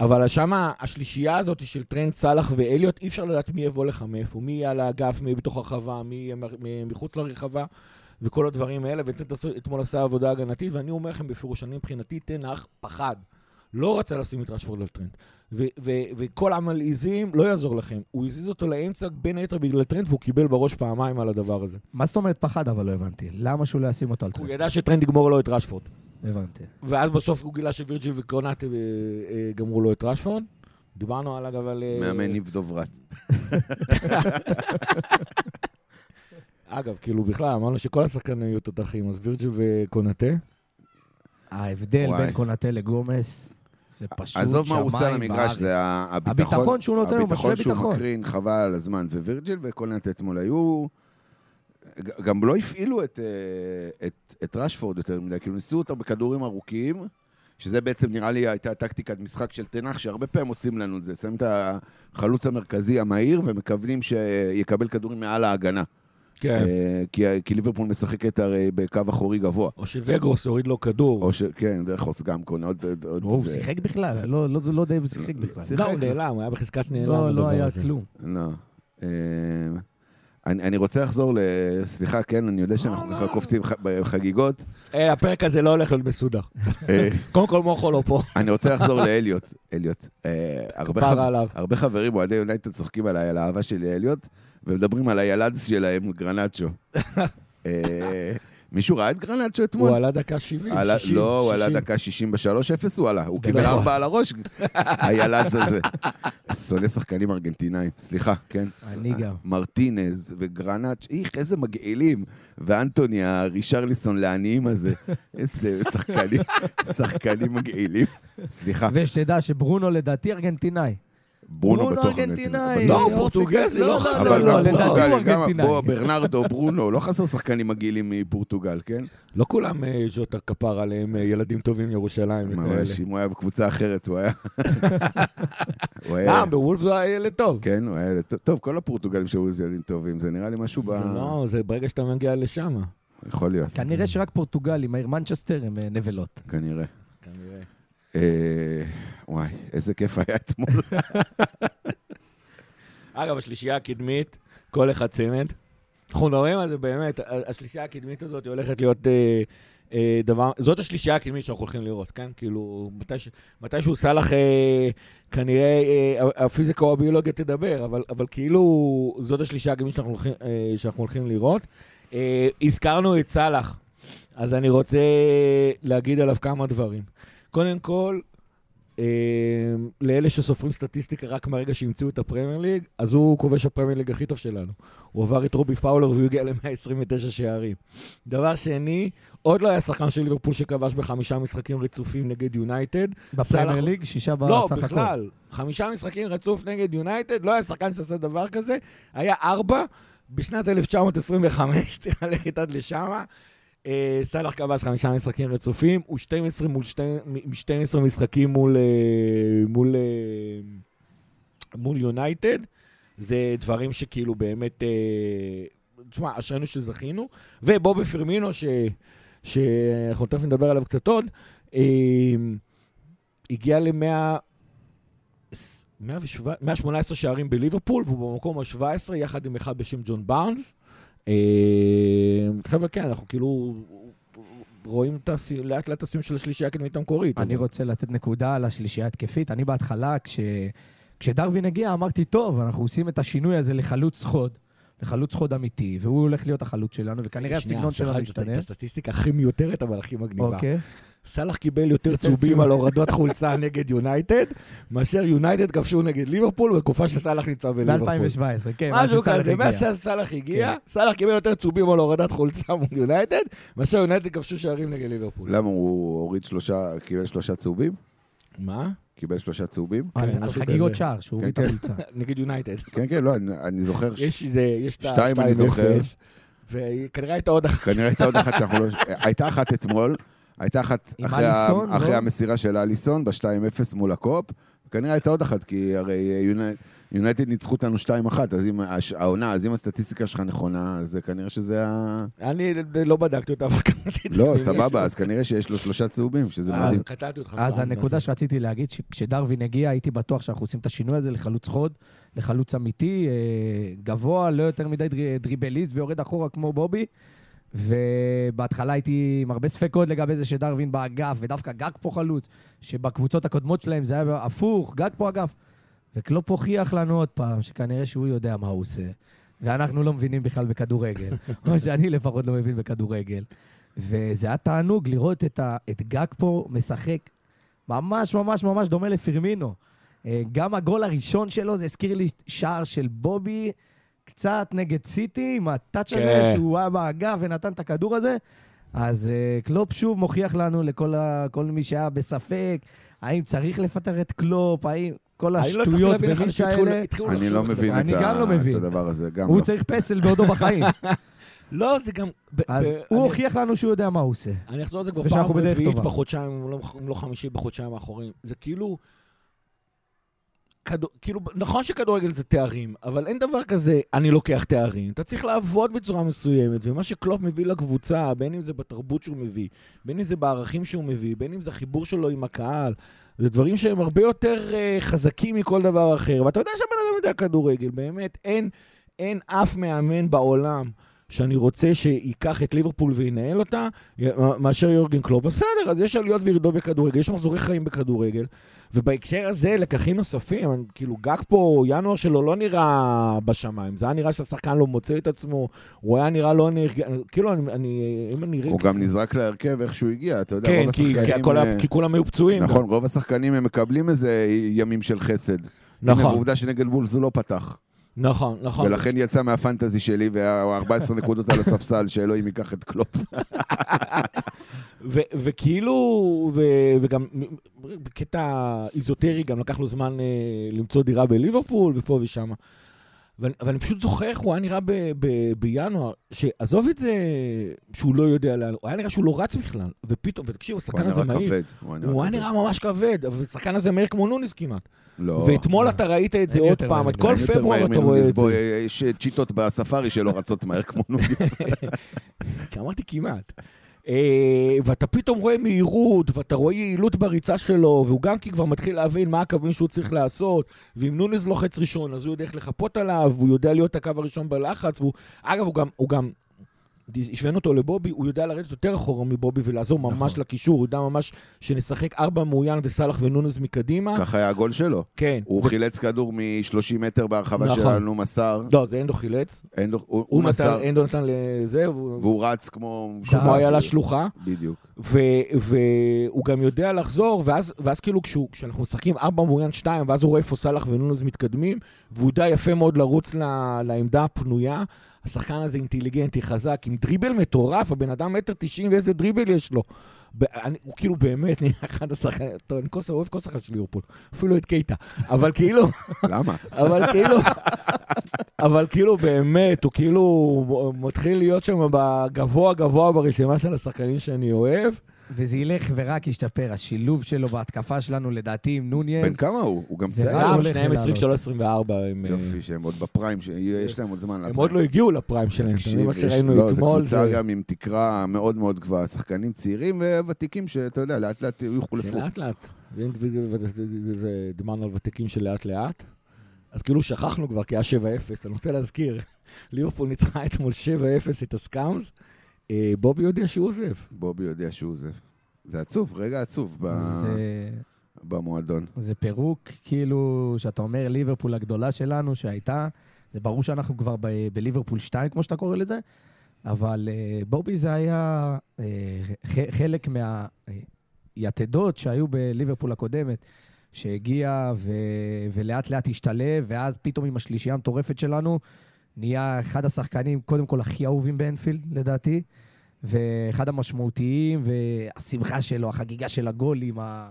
אבל שמה, השלישייה הזאת של טרנט, סאלח ואליוט, אי אפשר לדעת מי יבוא לך מאיפה, מי יהיה על האגף, מי בתוך הרחבה, מי מחוץ לרחבה, וכל הדברים האלה, וטרנט עשו- אתמול עשה עבודה הגנתית, ואני אומר לכם בפירוש, אני מבחינתי, טן האח פחד. לא רצה לשים את רשפורד על טרנט. ו- ו- וכל המלעיזים, לא יעזור לכם. הוא הזיז אותו לאמצע, בין היתר בגלל טרנט, והוא קיבל בראש פעמיים על הדבר הזה. מה זאת אומרת פחד, אבל לא הבנתי. למה שהוא לא ישים אותו על הוא טרנט? ידע שטרנט יגמור לו את רשפורד. הבנתי. ואז בסוף הוא גילה שווירג'יל וקרונט אה, אה, גמרו לו את רשפורד. דיברנו על אגב על... אה, מאמן ניב דוברת. [laughs] אגב, כאילו בכלל, אמרנו שכל השחקנים היו תותחים, אז וירג'יל וקונטה. ההבדל וואי. בין קונאטה לגומס, זה פשוט עזוב מה הוא עושה על שמיים המגרש. זה הביטחון. הביטחון שהוא נותן, הוא הביטחון משרה שהוא ביטחון. מקרין, חבל על הזמן. ווירג'יל וקולנט אתמול היו... גם לא הפעילו את, אה, את, את רשפורד יותר מדי, כאילו ניסו אותו בכדורים ארוכים, שזה בעצם נראה לי הייתה טקטיקת משחק של תנח, שהרבה פעמים עושים לנו את זה. שמים את החלוץ המרכזי המהיר ומכוונים שיקבל כדורים מעל ההגנה. כן. אה, כי, כי ליברפול משחקת הרי בקו אחורי גבוה. או שווגרוס הוריד לו כדור. או ש... כן, וחוס גם קונה עוד... עוד, הוא זה. שיחק בכלל, לא- לא לא אם הוא שיחק בכלל. שיחק. לא, הוא נעלם, הוא היה בחזקת נעלם. לא, לא היה הזה. כלום. לא. אה, אני, אני רוצה לחזור ל... סליחה, כן, אני יודע שאנחנו ככה קופצים ח- בחגיגות. אה, הפרק הזה לא הולך להיות מסודר. קודם כל מוחו לא פה, אני רוצה לחזור לאליוט. אליוט. הרבה חברים, אוהדי יונייטד, צוחקים עליי, על האהבה שלי לאליוט, ומדברים על הילדס שלהם, גרנצ'ו. [laughs] אה, מישהו ראה את גרנצ'ו אתמול? הוא עלה דקה 70, עלה- 60. לא, הוא עלה 60. דקה 63-0, הוא עלה. הוא קיבל. ארבע על הראש, הילדס הזה. שונא שחקנים ארגנטינאים, סליחה, כן? אני גם. מרטינז וגרנץ', איך, איזה מגעילים. ואנטוני, הרישרליסון לעניים הזה. איזה שחקנים, שחקנים מגעילים. סליחה, ושתדע שברונו לדעתי ארגנטינאי. ברונו ברונו בטוח ארגנטינאי. לא, הוא יופי, פורטוגזי, לא, לא לא, חסר אבל לא, לו, לא, גם לדעתי הוא פורטוגלי, גם ארגנטינאי. בוא, ברנרדו, ברונו, לא חסר שחקנים מגעילים מפורטוגל, כן? לא כולם אה, ז'וטר כפר עליהם, אה, ילדים טובים ירושלים וכאלה. ממש, אם הוא היה בקבוצה אחרת, הוא היה... [laughs] הוא היה... אה, בוולפס הוא היה ילד טוב. כן, הוא היה ילד טוב. טוב, כל הפורטוגלים שהיו איזה ילדים טובים, זה נראה לי משהו ב... זה לא, זה ברגע שאתה מגיע לשם. יכול להיות, כנראה שרק פורטוגלים, העיר מנצ'סטר, הם אה, נבלות. כנראה. כנראה. אה, וואי, איזה כיף היה אתמול. אגב, השלישייה הקדמית, כל אחד צמד. אנחנו מדברים על זה באמת, השלישייה הקדמית הזאת הולכת להיות אה, אה, דבר, זאת השלישייה הקדמית שאנחנו הולכים לראות, כן? כאילו, מתי ש- מתישהו סאלח אה, כנראה, אה, הפיזיקה או הביולוגיה תדבר, אבל, אבל כאילו, זאת השלישייה הקדמית שאנחנו הולכים, אה, שאנחנו הולכים לראות. אה, הזכרנו את סאלח, אז אני רוצה להגיד עליו כמה דברים. קודם כל, אה, לאלה שסופרים סטטיסטיקה רק מהרגע שהמציאו את הפרמייר ליג, אז הוא כובש הפרמייר ליג הכי טוב שלנו. הוא עבר את רובי פאולר והוא הגיע ל-129 שערים. דבר שני, עוד לא היה שחקן של ליברפול שכבש בחמישה משחקים רצופים נגד יונייטד. בפרמייר ליג, שישה לא, בסך הכל. בכלל. חמישה משחקים רצוף נגד יונייטד, לא היה שחקן שעשה דבר כזה. היה ארבע בשנת 1925, צריך ללכת עד לשם. אה, סאלח כבש חמישה משחקים רצופים, הוא 12 מול שתי- מ- 12 משחקים מול, אה, מול, אה, מול יונייטד. זה דברים שכאילו באמת, אה, תשמע, אשרינו שזכינו. ובובי פרמינו, שאנחנו תכף נדבר עליו קצת עוד, אה, הגיע ל-100... 118 שערים בליברפול, והוא במקום ה-17, יחד עם אחד בשם ג'ון בארנס. אה, חבר'ה, כן, אנחנו כאילו רואים לאט לאט הסיום של השלישייה הקדמית המקורית. אני רוצה לתת נקודה על השלישייה התקפית. אני בהתחלה, כש... כשדרווין הגיע, אמרתי, טוב, אנחנו עושים את השינוי הזה לחלוץ חוד, לחלוץ חוד אמיתי, והוא הולך להיות החלוץ שלנו, וכנראה שנייה, הסגנון שלנו משתנה. את הסטטיסטיקה הכי מיותרת, אבל הכי מגניבה. אוקיי. סאלח קיבל יותר צהובים צהוב. על הורדות חולצה [laughs] נגד יונייטד, מאשר יונייטד כבשו נגד ליברפול בתקופה שסאלח נמצא בליברפול. ב-2017, כן, משהו כזה. מאז שסאלח הגיע, כן. סאלח קיבל יותר צהובים על הורדת חולצה [laughs] מול יונייטד, מאשר יונייטד כבשו שערים נגד ליברפול. למה הוא הוריד שלושה, קיבל שלושה צהובים? מה? קיבל שלושה צהובים? על- כן, על משהו חגיגות. שער, שהוא כן, הוריד את כן. החולצה. [laughs] נגד יונייטד. כן, כן, לא, אני- אני זוכר. יש איזה, יש את שתיים אני זוכר. ה-2-0, וכנראה הייתה עוד אחת. כנראה הייתה עוד אחת שאנחנו לא... הייתה אחת אתמול, הייתה אחת אחרי ה- אליסון, אחרי לא? המסירה של אליסון ב-2-0 מול הקופ. כנראה הייתה עוד אחת, כי הרי יוני- יונייטד ניצחו אותנו 2-1, אז אם הש- העונה, אז אם הסטטיסטיקה שלך נכונה, אז כנראה שזה ה... אני לא בדקתי אותה, אבל קראתי את זה. לא, סבבה, אז כנראה שיש לו שלושה צהובים, שזה אז מדהים. קטעתי אותך. אז הנקודה אז- שרציתי להגיד, שכשדרווין הגיע, הייתי בטוח שאנחנו עושים את השינוי הזה לחלוץ חוד, לחלוץ אמיתי, אה, גבוה, לא יותר מדי דרי- דריבליסט ויורד אחורה כמו בובי. ובהתחלה הייתי עם הרבה ספקות לגבי זה שדרווין באגף, ודווקא גג פה חלוץ, שבקבוצות הקודמות שלהם זה היה הפוך, גג פה אגף. וקלופ הוכיח לנו עוד פעם שכנראה שהוא יודע מה הוא עושה, ואנחנו לא מבינים בכלל בכדורגל, [laughs] או שאני לפחות לא מבין בכדורגל. וזה היה תענוג לראות את, ה, את גאקפו משחק ממש ממש ממש דומה לפרמינו. אה, גם הגול הראשון שלו, זה הזכיר לי שער של בובי, קצת נגד סיטי, עם ה touch הזה, כן. שהוא היה באגף ונתן את הכדור הזה. אז אה, קלופ שוב מוכיח לנו, לכל ה, כל מי שהיה בספק, האם צריך לפטר את קלופ, האם כל לא השטויות שהתחילו- האלה, אני לא. מבין אני את לא הדבר הזה, גם הוא לא. צריך פסל בעודו בחיים. [laughs] לא, זה גם... אז הוא הוכיח לנו שהוא יודע מה הוא עושה. אני אחזור על זה כבר פעם רביעית. בחודשיים, אם לא- אם לא חמישי בחודשיים האחרונים. זה כאילו... כדור, כאילו, נכון שכדורגל זה תארים, אבל אין דבר כזה, אני לוקח תארים. אתה צריך לעבוד בצורה מסוימת, ומה שקלופ מביא לקבוצה, בין אם זה בתרבות שהוא מביא, בין אם זה בערכים שהוא מביא, בין אם זה החיבור שלו עם הקהל, זה דברים שהם הרבה יותר uh, חזקים מכל דבר אחר. ואתה יודע שהבן אדם יודע כדורגל, באמת, אין, אין אף מאמן בעולם שאני רוצה שייקח את ליברפול וינהל אותה, מאשר יורגן קלופ. אז בסדר, אז יש עליות וירידות בכדורגל, יש מחזורי חיים בכדורגל. ובהקשר הזה, לקחים נוספים, אני- כאילו, גג פה, ינואר שלו לא נראה בשמיים. זה היה נראה שהשחקן לא מוצא את עצמו, הוא היה נראה לא נרגע... כאילו, אני... אני אם אני... הוא גם נזרק להרכב איך שהוא הגיע, אתה יודע, כן, רוב כי, כי, השחקנים... הכל, אה, היה- כי כולם היו פצועים. נכון, רוב השחקנים הם מקבלים איזה ימים של חסד. נכון, הנה, ועובדה שנגד וולס הוא לא פתח. נכון, נכון. ולכן יצא מהפנטזי שלי, וה-14 נקודות על הספסל, שאלוהים ייקח את קלופ. ו- וכאילו, ו- וגם בקטע איזוטרי, גם לקח לו זמן אה, למצוא דירה בליברפול ופה ושם. אבל, אבל אני פשוט זוכר איך הוא היה נראה ב- ב- בינואר, שעזוב את זה שהוא לא יודע לאן, הוא היה נראה שהוא לא רץ בכלל, ופתאום, ותקשיב, הוא השחקן היה הזה מהיר. כבד. הוא היה כבד. נראה ממש כבד, אבל השחקן הזה מהיר כמו נוניס כמעט. לא. ואתמול אתה ראית את זה עוד פעם, את כל פברואר אתה רואה. את זה. יש צ'יטות בספארי שלא רצות מהר כמו נוניס. [laughs] אמרתי כמעט. אה, ואתה פתאום רואה מהירות, ואתה רואה יעילות בריצה שלו, והוא גם כי כבר מתחיל להבין מה הקווים שהוא צריך לעשות, ואם נונז לוחץ ראשון, אז הוא יודע איך לחפות עליו, והוא יודע להיות הקו הראשון בלחץ, והוא... אגב, הוא גם... הוא גם השווינו אותו לבובי, הוא יודע לרדת יותר אחורה מבובי ולעזור ממש נכון. לקישור, הוא יודע ממש שנשחק ארבע מאוין וסאלח ונונז מקדימה. ככה היה הגול שלו. כן. הוא ו- חילץ כדור מ-30 מטר בהרחבה נכון. שלנו, מסר. לא, זה אנדו חילץ. אנדו- הוא הוא הוא נתן, מסר, אנדו נתן לזה, והוא והוא רץ כמו... כמו היה לשלוחה. בדיוק. והוא גם יודע לחזור, ואז, ואז כאילו כשהוא, כשאנחנו משחקים ארבע מאוין שתיים, ואז הוא רואה איפה סאלח ונונז מתקדמים, והוא יודע יפה מאוד לרוץ ל- לעמדה הפנויה. השחקן הזה אינטליגנטי, חזק, עם דריבל מטורף, הבן אדם מטר תשעים ואיזה דריבל יש לו. אני- הוא כאילו באמת נהיה אחד השחקנים, טוב, אני כל- אוהב כל שחקן של ליברפול, אפילו את קייטה, אבל כאילו, למה? אבל כאילו, אבל כאילו באמת, הוא כאילו מתחיל להיות שם בגבוה גבוה ברשימה של השחקנים שאני אוהב. וזה ילך ורק ישתפר. השילוב שלו בהתקפה שלנו, לדעתי, עם בן נוניז, כמה הוא? הוא גם זה צעיר. רק גם שניהם לעלות. 23-24, הם, אה, יופי, שהם עוד בפריים, שיש להם עוד זמן. הם לפריים. עוד לא הגיעו לפריים שלהם, תקשיב, מבין מה יש- שראינו לא, זו אתמול? קבוצה זה- גם עם תקרה מאוד מאוד גבוהה. שחקנים צעירים וותיקים, שאתה יודע, לאט לאט יחלפו. זה לאט לאט. ואם- ו- ו- ו- זה- דיברנו על ותיקים של לאט לאט. אז כאילו שכחנו כבר, כי היה 7-0. אני רוצה להזכיר, [laughs] ליברפול ניצחה אתמול 7-0 את הסקאמס. אה, בובי הודיע שהוא עוזב. בובי יודע שהוא עוזב. זה עצוב, רגע עצוב ב- זה... במועדון. זה פירוק, כאילו, שאתה אומר ליברפול הגדולה שלנו שהייתה, זה ברור שאנחנו כבר ב- בליברפול 2, כמו שאתה קורא לזה, אבל uh, בובי זה היה uh, ח- חלק מהיתדות שהיו בליברפול הקודמת, שהגיע ו- ולאט לאט השתלב, ואז פתאום עם השלישייה המטורפת שלנו, נהיה אחד השחקנים, קודם כל, הכי אהובים באנפילד, לדעתי, ואחד המשמעותיים, והשמחה שלו, החגיגה של הגולים, ה...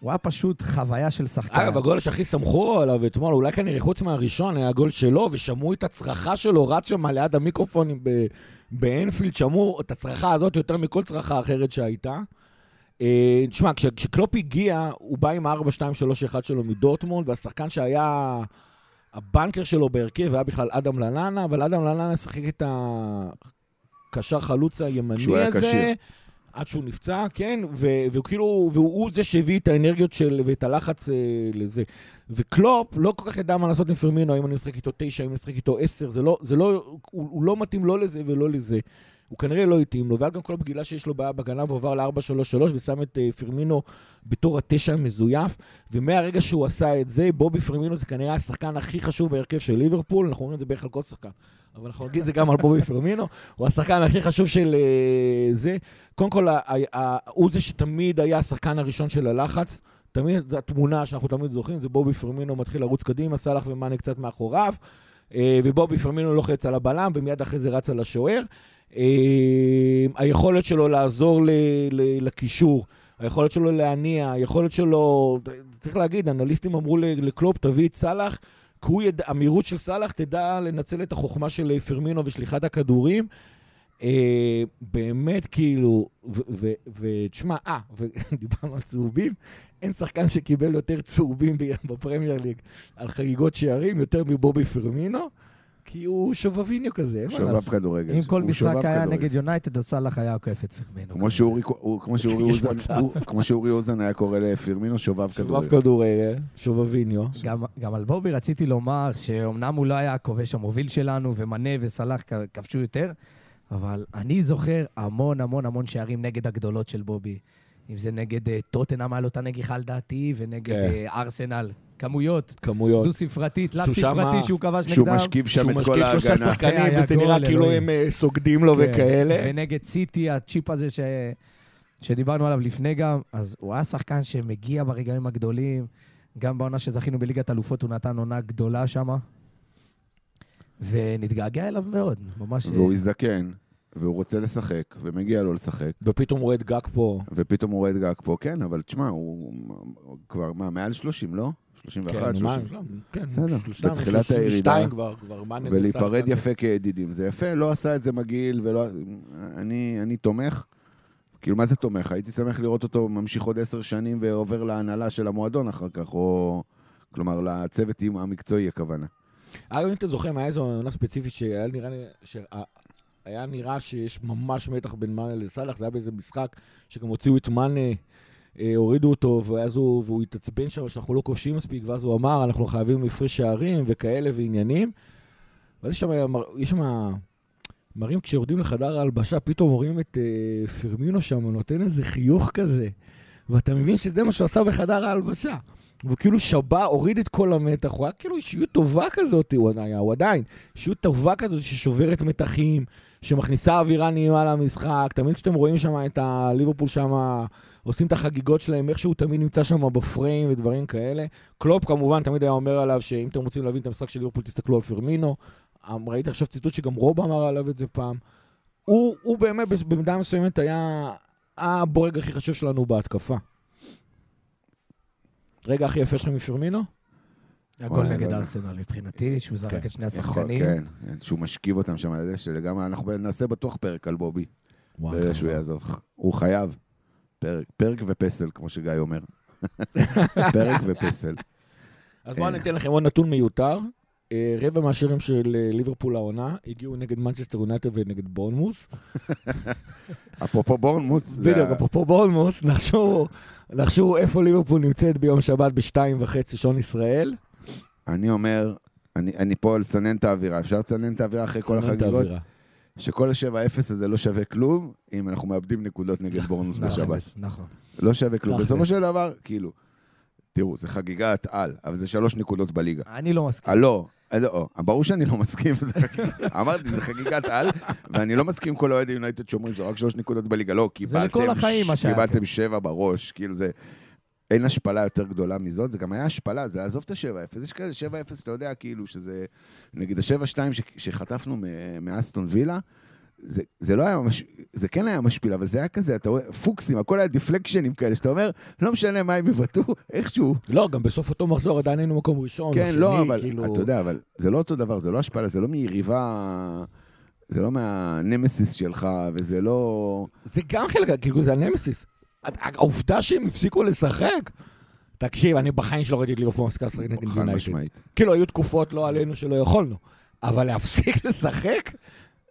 הוא היה פשוט חוויה של שחקן. אגב, הגול שהכי סמכו עליו אתמול, אולי כנראה חוץ מהראשון, היה הגול שלו, ושמעו את הצרחה שלו, רץ שם ליד המיקרופונים ב- באנפילד, שמעו את הצרחה הזאת יותר מכל צרחה אחרת שהייתה. אה, תשמע, כש- כשקלופ הגיע, הוא בא עם ה-4-2-3-1 שלו מדורטמונד, והשחקן שהיה הבנקר שלו בהרכב היה בכלל אדם ללאנה, אבל אדם ללאנה שיחק את הקשר חלוץ הימני כשהוא היה הזה. כשיר. עד שהוא נפצע, כן, ו- והוא כאילו, והוא הוא זה שהביא את האנרגיות של, ואת הלחץ אה, לזה. וקלופ לא כל כך ידע מה לעשות עם פרמינו, האם אני משחק איתו תשע, האם אני משחק איתו עשר, זה לא, זה לא, הוא, הוא לא מתאים לא לזה ולא לזה. הוא כנראה לא התאים לו, ואז גם קלופ גילה שיש לו בעיה בהגנה והוא עבר ל-4-3-3 ושם את אה, פרמינו בתור התשע המזויף, ומהרגע שהוא עשה את זה, בובי פרמינו זה כנראה השחקן הכי חשוב בהרכב של ליברפול, אנחנו אומרים את זה בערך על כל שחקן, אבל אנחנו נגיד את זה גם על בובי פרמינו, הוא השחקן הכי חשוב של אה, זה. קודם כל, הוא זה שתמיד היה השחקן הראשון של הלחץ. תמיד, זו התמונה שאנחנו תמיד זוכרים, זה בובי פרמינו מתחיל לרוץ קדימה, סאלח ומאנה קצת מאחוריו, אה, ובובי פרמינו לוחץ על הבלם, ומיד אחרי זה רץ על השוער. אה, היכולת שלו לעזור לקישור, היכולת שלו להניע, היכולת שלו, צריך להגיד, אנליסטים אמרו לקלופ, תביא את סאלח, כי הוא ידע, המהירות של סאלח תדע לנצל את החוכמה של פרמינו ושליחת הכדורים. אה, באמת, כאילו, ותשמע, אה, ודיברנו [laughs] על צהובים, אין שחקן שקיבל יותר צהובים בפרמייר ליג על חגיגות שערים יותר מבובי פרמינו, כי הוא שובביניו כזה, אין מה שובב. כדורגל. אם כל משחק היה כדורגל. נגד יונייטד, אז סאלח היה עוקף את פרמינו. כמו שאורי- אוזן- היה קורא לפרמינו שובב שובב כדורגל. כדורגל, שובביניו. גם, גם על בובי רציתי לומר שאומנם הוא לא היה הכובש המוביל שלנו, ומנה וסלאח כ- כבשו יותר, אבל אני זוכר המון המון המון שערים נגד הגדולות של בובי. אם זה נגד אה, טוטנאם היה לו את הנגיחה לדעתי, ונגד כן. אה, ארסנל. כמויות, כמויות. דו-ספרתית, שהוא תלת-ספרתי שהוא כבש שהוא נגדם. משכיב שם שהוא את כל משקיף שלושה ההגנה. זה שחקנים, וזה גול, נראה כאילו. הם אה, סוגדים לו כן. וכאלה. ונגד סיטי, הצ'יפ הזה ש... שדיברנו עליו לפני גם, אז הוא היה שחקן שמגיע ברגעים הגדולים. גם בעונה שזכינו בליגת אלופות הוא נתן עונה גדולה שמה. ונתגעגע אליו מאוד, ממש... והוא הזדקן, והוא רוצה לשחק, ומגיע לו לשחק, ופתאום הוא רואה את גג פה. ופתאום הוא רואה את גג פה, כן, אבל תשמע, הוא הוא כבר, מה, מעל 30, לא? 31, כן, 30. מה, כן, בסדר, בתחילת 32 הירידה. כבר, כבר, מה נגד ולהיפרד? יפה כידידים. זה יפה, לא עשה את זה מגעיל, ולא... אני, אני תומך. כאילו, מה זה תומך? הייתי שמח לראות אותו ממשיך עוד עשר שנים ועובר להנהלה של המועדון אחר כך, או... כלומר, לצוות המקצועי הכוונה. אגב, אם אתה זוכר, היה איזו עונה ספציפית שהיה נראה לי, שהיה נראה שיש ממש מתח בין מאנה לסאלח, זה היה באיזה משחק שגם הוציאו את מאנה, אה, הורידו אותו, ואז הוא, והוא התעצבן שם שאנחנו לא כובשים מספיק, ואז הוא אמר, אנחנו חייבים הפרש שערים וכאלה ועניינים. ואז יש שם, יש שם, מראים כשיורדים לחדר ההלבשה, פתאום רואים את אה, פרמינו שם, הוא נותן איזה חיוך כזה, ואתה מבין שזה מה שהוא עשה בחדר ההלבשה. והוא כאילו שבה, הוריד את כל המתח, הוא היה כאילו אישיות טובה כזאת, הוא היה, הוא עדיין, אישיות טובה כזאת ששוברת מתחים, שמכניסה אווירה נעימה למשחק, תמיד כשאתם רואים שם את הליברפול שם, עושים את החגיגות שלהם, איכשהו תמיד נמצא שם בפריים ודברים כאלה. קלופ כמובן תמיד היה אומר עליו שאם אתם רוצים להבין את המשחק של ליברפול, תסתכלו על פרמינו. אמ, ראיתי עכשיו ציטוט שגם רוב אמר עליו את זה פעם. הוא, הוא באמת במידה מסוימת היה הבורג הכי חשוב שלנו בהתקפה? רגע הכי יפה שלך מפרמינו? הגול נגד לא יודע. ארסנל מבחינתי, שהוא זרק כן, את שני השחקנים. כן, כן, שהוא משכיב אותם שם על זה, שלגמרי, אנחנו נעשה בטוח פרק על בובי, ברגע שהוא יעזוב. הוא חייב. פרק, פרק ופסל, כמו שגיא אומר. [laughs] פרק ופסל. אז בואו. ניתן לכם עוד נתון מיותר. אה, רבע מהשירים של אה, ליברפול העונה הגיעו נגד מנצ'סטר יונייטד ונגד בורנמוס. [laughs] אפרופו בורנמוט, זה בדיוק, אפרופו בורנמוס, נחשו נחשו איפה ליברפול נמצאת ביום שבת בשתיים וחצי שעון ישראל. אני אומר, אני, אני פה לצנן את האווירה. אפשר לצנן את האווירה אחרי כל החגיגות? שכל ה-7-0 הזה לא שווה כלום, אם אנחנו מאבדים נקודות נגד בורנמוט נכון, בשבת. נכון. לא שווה כלום. בסופו של דבר, כאילו, תראו, זה חגיגת על, אבל זה שלוש נקודות בליגה. אני לא מסכים. אה, לא, אה, לא, ברור שאני לא מסכים, [laughs] אמרתי, זה חגיגת על, ואני לא מסכים עם כל אוהדי יונייטד שאומרים, זה רק שלוש נקודות בליגה. לא, קיבלתם... קיבלתם שבע בראש, כאילו זה... אין השפלה יותר גדולה מזאת, זה גם היה השפלה, זה עזוב את ה-7-0, יש כאלה 7-0, אתה יודע, כאילו, שזה... נגיד ה-7-2 ש- שחטפנו מאסטון וילה, זה, זה לא היה ממש, זה כן היה משפיל, אבל זה היה כזה, אתה רואה, פוקסים, הכל היה דיפלקשנים כאלה, שאתה אומר, לא משנה מה הם יבטאו, איכשהו. לא, גם בסוף אותו מחזור עדיין היינו מקום ראשון. כן, לא, שני, אבל כאילו- אתה יודע, אבל זה לא אותו דבר, זה לא השפלה, זה לא מיריבה, זה לא מהנמסיס שלך, וזה לא... זה גם חלק, כאילו זה הנמסיס. העובדה שהם הפסיקו לשחק, תקשיב, אני בחיים שלא ראיתי את ליברפול מפסיקה לשחק נגד יונייטד. משמעית. כאילו, היו תקופות לא עלינו שלא יכולנו, אבל להפסיק לשחק,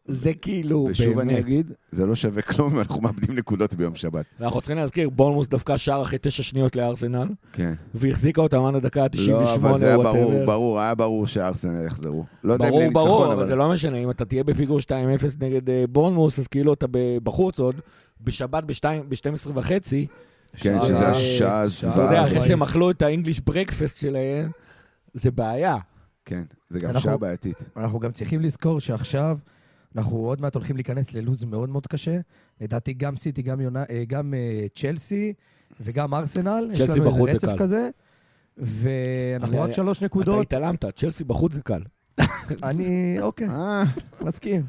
זה כאילו, ושוב אני באמת. אגיד, זה לא שווה כלום [laughs] אנחנו מאבדים נקודות ביום שבת. ואנחנו צריכים להזכיר, בורנמוס דפקה שער אחרי תשע שניות לארסנל, כן. והחזיקה אותם עד הדקה ה-98, לא, אבל זה היה ברור. ברור, היה ברור שארסנל יחזרו. לא יודע אם ברור, לניצחון, ברור, אבל אבל... זה לא משנה, אם אתה תהיה בפיגור 2-0 נגד אה, בורנמוס, אז כאילו אתה בחוץ עוד, בשבת ב-12 וחצי, כן, שזה השעה שעה- אתה זוועה. יודע, אז אחרי שהם אכלו את האנגליש ברקפסט שלהם, זה בעיה. כן, זה גם אנחנו- שעה בעייתית. אנחנו גם צריכים לזכור שעכשיו, אנחנו עוד מעט הולכים להיכנס ללוז מאוד מאוד קשה. לדעתי גם סיטי, גם, יונה, אה, גם אה, צ'לסי וגם ארסנל. יש צ'לסי לנו איזה בחוץ זה רצף קל. כזה. ואנחנו רק שלוש אתה נקודות. התעלמת, צ'לסי בחוץ זה קל. אני, אוקיי, אה, מסכים.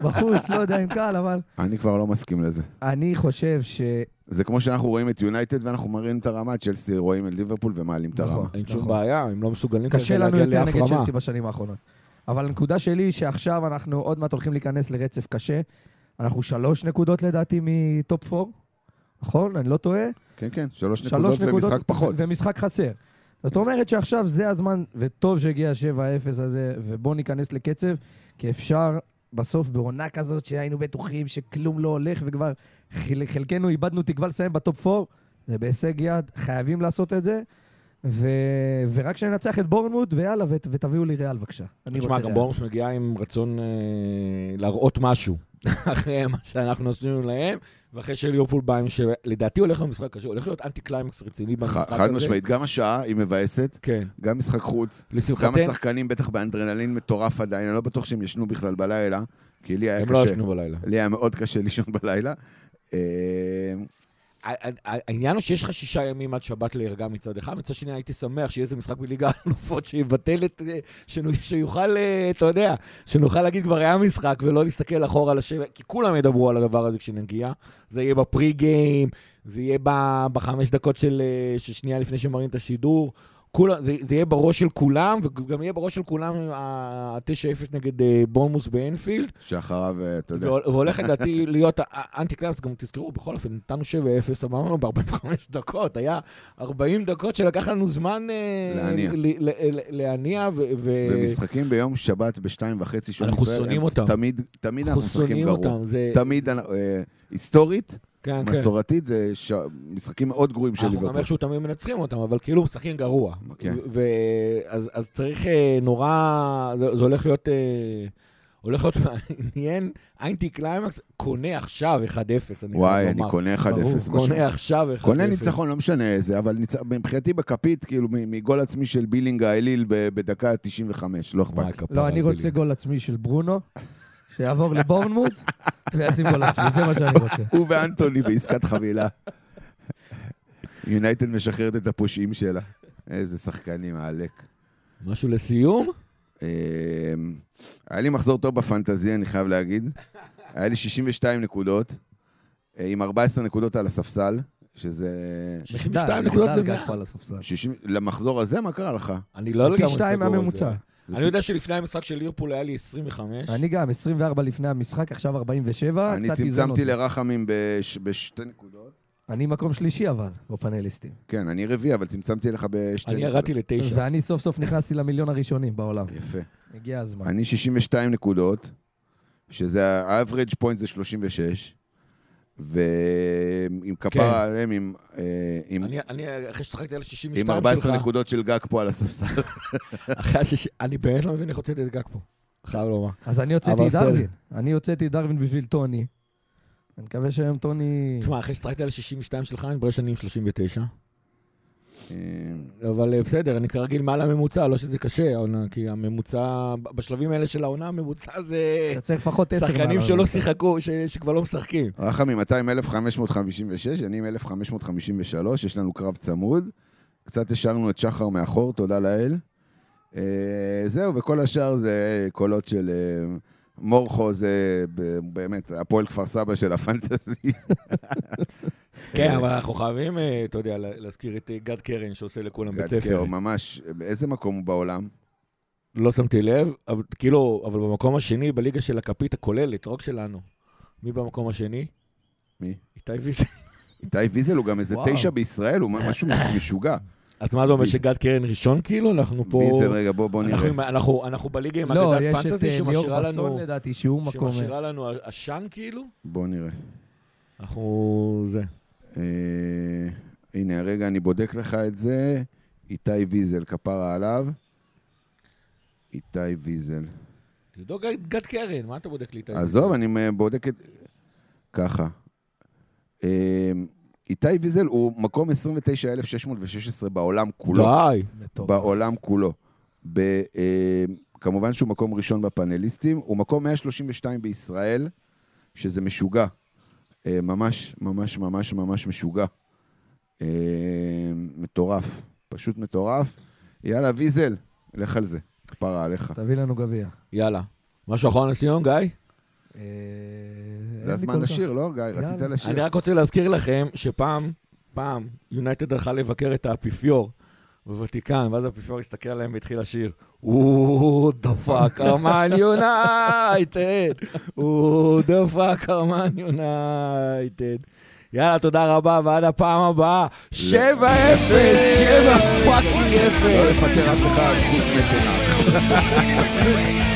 בחוץ, לא יודע אם קל, אבל אני כבר לא מסכים לזה. אני חושב ש... זה כמו שאנחנו רואים את יונייטד ואנחנו מראים את הרמה, צ'לסי רואים את ליברפול ומעלים את הרמה. נכון. אין שום נכון. בעיה, הם לא מסוגלים קשה כרגע לנו להגיע יותר לאף נגד רמה. צ'לסי בשנים האחרונות. אבל הנקודה שלי היא שעכשיו אנחנו עוד מעט הולכים להיכנס לרצף קשה. אנחנו שלוש נקודות לדעתי מטופ פור, נכון? אני לא טועה? כן, כן, שלוש שלוש נקודות ומשחק פחות. ומשחק חסר. זאת אומרת שעכשיו זה הזמן, וטוב שהגיע ה-7-0 הזה, ובואו ניכנס לקצב, כי אפשר בסוף בעונה כזאת שהיינו בטוחים שכלום לא הולך, וכבר חל- חלקנו איבדנו תקווה לסיים בטופ 4, זה בהישג יד, חייבים לעשות את זה. ו... ורק שננצח את בורנמות', ויאללה, ות... ותביאו לי ריאל בבקשה. תשמע, גם ריאל. בורנמות' מגיעה עם רצון אה, להראות משהו. [laughs] אחרי מה שאנחנו עשינו להם, ואחרי שליברפול בא עם ש... לדעתי הולך להיות משחק קשה, הולך להיות אנטי קליימקס רציני במשחק הזה. חד משמעית, גם השעה היא מבאסת, כן. גם משחק חוץ, גם לשמחתנו, השחקנים בטח באדרנלין מטורף עדיין, אני לא בטוח שהם ישנו בכלל בלילה, כי לי היה הם לא קשה, ישנו בלילה. לי היה מאוד קשה לישון בלילה. העניין הוא שיש לך שישה ימים עד שבת להירגע מצד אחד, מצד שני הייתי שמח שיהיה איזה משחק בליגה האלופות שיבטל את... אה, שיוכל, אה, אתה יודע, שנוכל להגיד כבר היה משחק ולא להסתכל אחורה על השבע, כי כולם ידברו על הדבר הזה כשנגיע. זה יהיה בפרי גיים, זה יהיה בחמש דקות אה, של שנייה לפני שמראים את השידור. כולם, זה, זה יהיה בראש של כולם, וגם יהיה בראש של כולם ה-9-0 נגד אה, בורנמוס באנפילד. שאחריו, אה, אתה יודע, והול- והולך לדעתי [laughs] להיות האנטי קלאס, גם תזכרו, בכל אופן, נתנו 7-0, אמרנו ב-45 דקות, היה 40 דקות שלקח לנו זמן אה, להניע. להניע, ו- ו- ומשחקים ביום שבת בשתיים וחצי אנחנו שונאים אותם. תמיד, תמיד אנחנו משחקים גרוע. תמיד, היסטורית, כן, כן. מסורתית, זה ש- משחקים מאוד גרועים של אנחנו גם ליברפול. איכשהו תמיד מנצחים אותם, אבל כאילו משחקים גרוע. כן. ו- ו- אז אז צריך אה, נורא, זה זה הולך להיות... אה, הולך להיות מעניין, אנטי קליימקס קונה עכשיו 1-0, אני חייב וואי, אני. קונה 1-0. ברור, משהו. קונה עכשיו 1-0. קונה ניצחון, לא משנה איזה, אבל ניצ... מבחינתי בכפית, כאילו, מגול עצמי של בילינג האליל בדקה 95, לא אכפת. לי. לא, אני רוצה. גול עצמי של ברונו, שיעבור לבורנמות', וישים גול עצמי, זה מה שאני רוצה. הוא ואנטוני בעסקת חבילה. יונייטד משחררת את הפושעים שלה. איזה שחקנים, העלק. משהו לסיום? אמ, היה לי מחזור טוב בפנטזי, אני חייב להגיד. היה לי 62 נקודות. אה, עם 14 נקודות על הספסל, שזה... 62 נקודות זה מחדל מעט. גג פה על הספסל. 60... למחזור הזה, מה קרה לך? אני לא לגמרי פי סגור שתיים על זה. מהממוצע. אני יודע שלפני המשחק של ליברפול היה לי 25. אני גם, 24 לפני המשחק, עכשיו 47. אני צמצמתי. לרחמים בש... בשתי נקודות. אני מקום שלישי אבל, בפאנליסטים. כן, אני רביעי, אבל צמצמתי לך בשתי אני נקודות. ירדתי לתשע. ואני סוף סוף נכנסתי למיליון הראשונים בעולם. יפה. הגיע הזמן. אני 62 נקודות, שזה ה-average point זה 36, ועם כפרה עליהם, עם, אה, עם, אני, אני, אחרי ששחקתי על עם 62 14 שלך, נקודות של גג פה על הספסל. [laughs] אחרי השיש... אני באמת לא מבין איך הוצאתי את גג פה. חייב לומר. אז אני הוצאתי את דרווין. אני הוצאתי את דרווין בשביל טוני. אני מקווה שהיום טוני... תשמע, אחרי ששחקתי על 62 שלך, אני מתברר שאני עם 39. אה, אבל אה, בסדר, אני כרגיל מעל הממוצע, לא שזה קשה, העונה, כי הממוצע, בשלבים האלה של העונה, הממוצע זה אתה צריך לפחות עשר שחקנים שלא. שיחקו, שכבר לא משחקים. רחמים, אתה עם 1556, אני עם 1553, יש לנו קרב צמוד. קצת השארנו את שחר מאחור, תודה לאל. אה, זהו, וכל השאר זה קולות של... מורכו זה באמת הפועל כפר סבא של הפנטזי. [laughs] כן, אבל אנחנו חייבים, אה, אתה יודע, לה- להזכיר את אה, גד קרן שעושה לכולם בית גד ספר. קר, ממש, באיזה מקום הוא בעולם? לא שמתי לב, אבל כאילו, אבל במקום השני, בליגה של הכפית הכוללת, לא רק שלנו. מי במקום השני? מי? איתי ויזל. איתי ויזל הוא גם איזה. תשע בישראל, הוא משהו משוגע. אז מה זה אומר. שגד קרן ראשון כאילו? אנחנו פה... ויזל, רגע, בוא בוא אנחנו נראה. עם- אנחנו אנחנו בליגה עם לא, אגדת יש את פנטזי אה, ליאור שמשאירה לנו... בסון לדעתי, שהוא מקום... שמשאירה לנו עשן כאילו? בוא נראה. אנחנו... זה. אה, הנה, הרגע אני בודק לך את זה. איתי ויזל, כפרה עליו. איתי ויזל. תבדוק גד קרן, מה אתה בודק לי את עזוב, אני בודק את... ככה. אה, איתי ויזל הוא מקום 29,616 בעולם כולו. די. מטורף. בעולם כולו. ב, אה, כמובן שהוא מקום ראשון בפאנליסטים, הוא מקום 132 בישראל, שזה משוגע. אה, ממש, ממש, ממש, ממש משוגע. אה, מטורף, פשוט מטורף. יאללה, ויזל, לך על זה, כפרה עליך. תביא לנו גביע. יאללה. משהו אחרון לסיום, גיא? אה, זה הזמן. לשיר, לא, גיא? רצית. לשיר. אני רק רוצה להזכיר לכם שפעם, פעם, יונייטד הלכה לבקר את האפיפיור בוותיקן, ואז האפיפיור הסתכל עליהם והתחיל לשיר, הוא דפק ארמן יונייטד, הוא דפק ארמן יונייטד. יאללה, תודה רבה, ועד הפעם הבאה, 7-0, 7 fucking לא 0. לפטר אף אחד חוץ מטן האח. [laughs]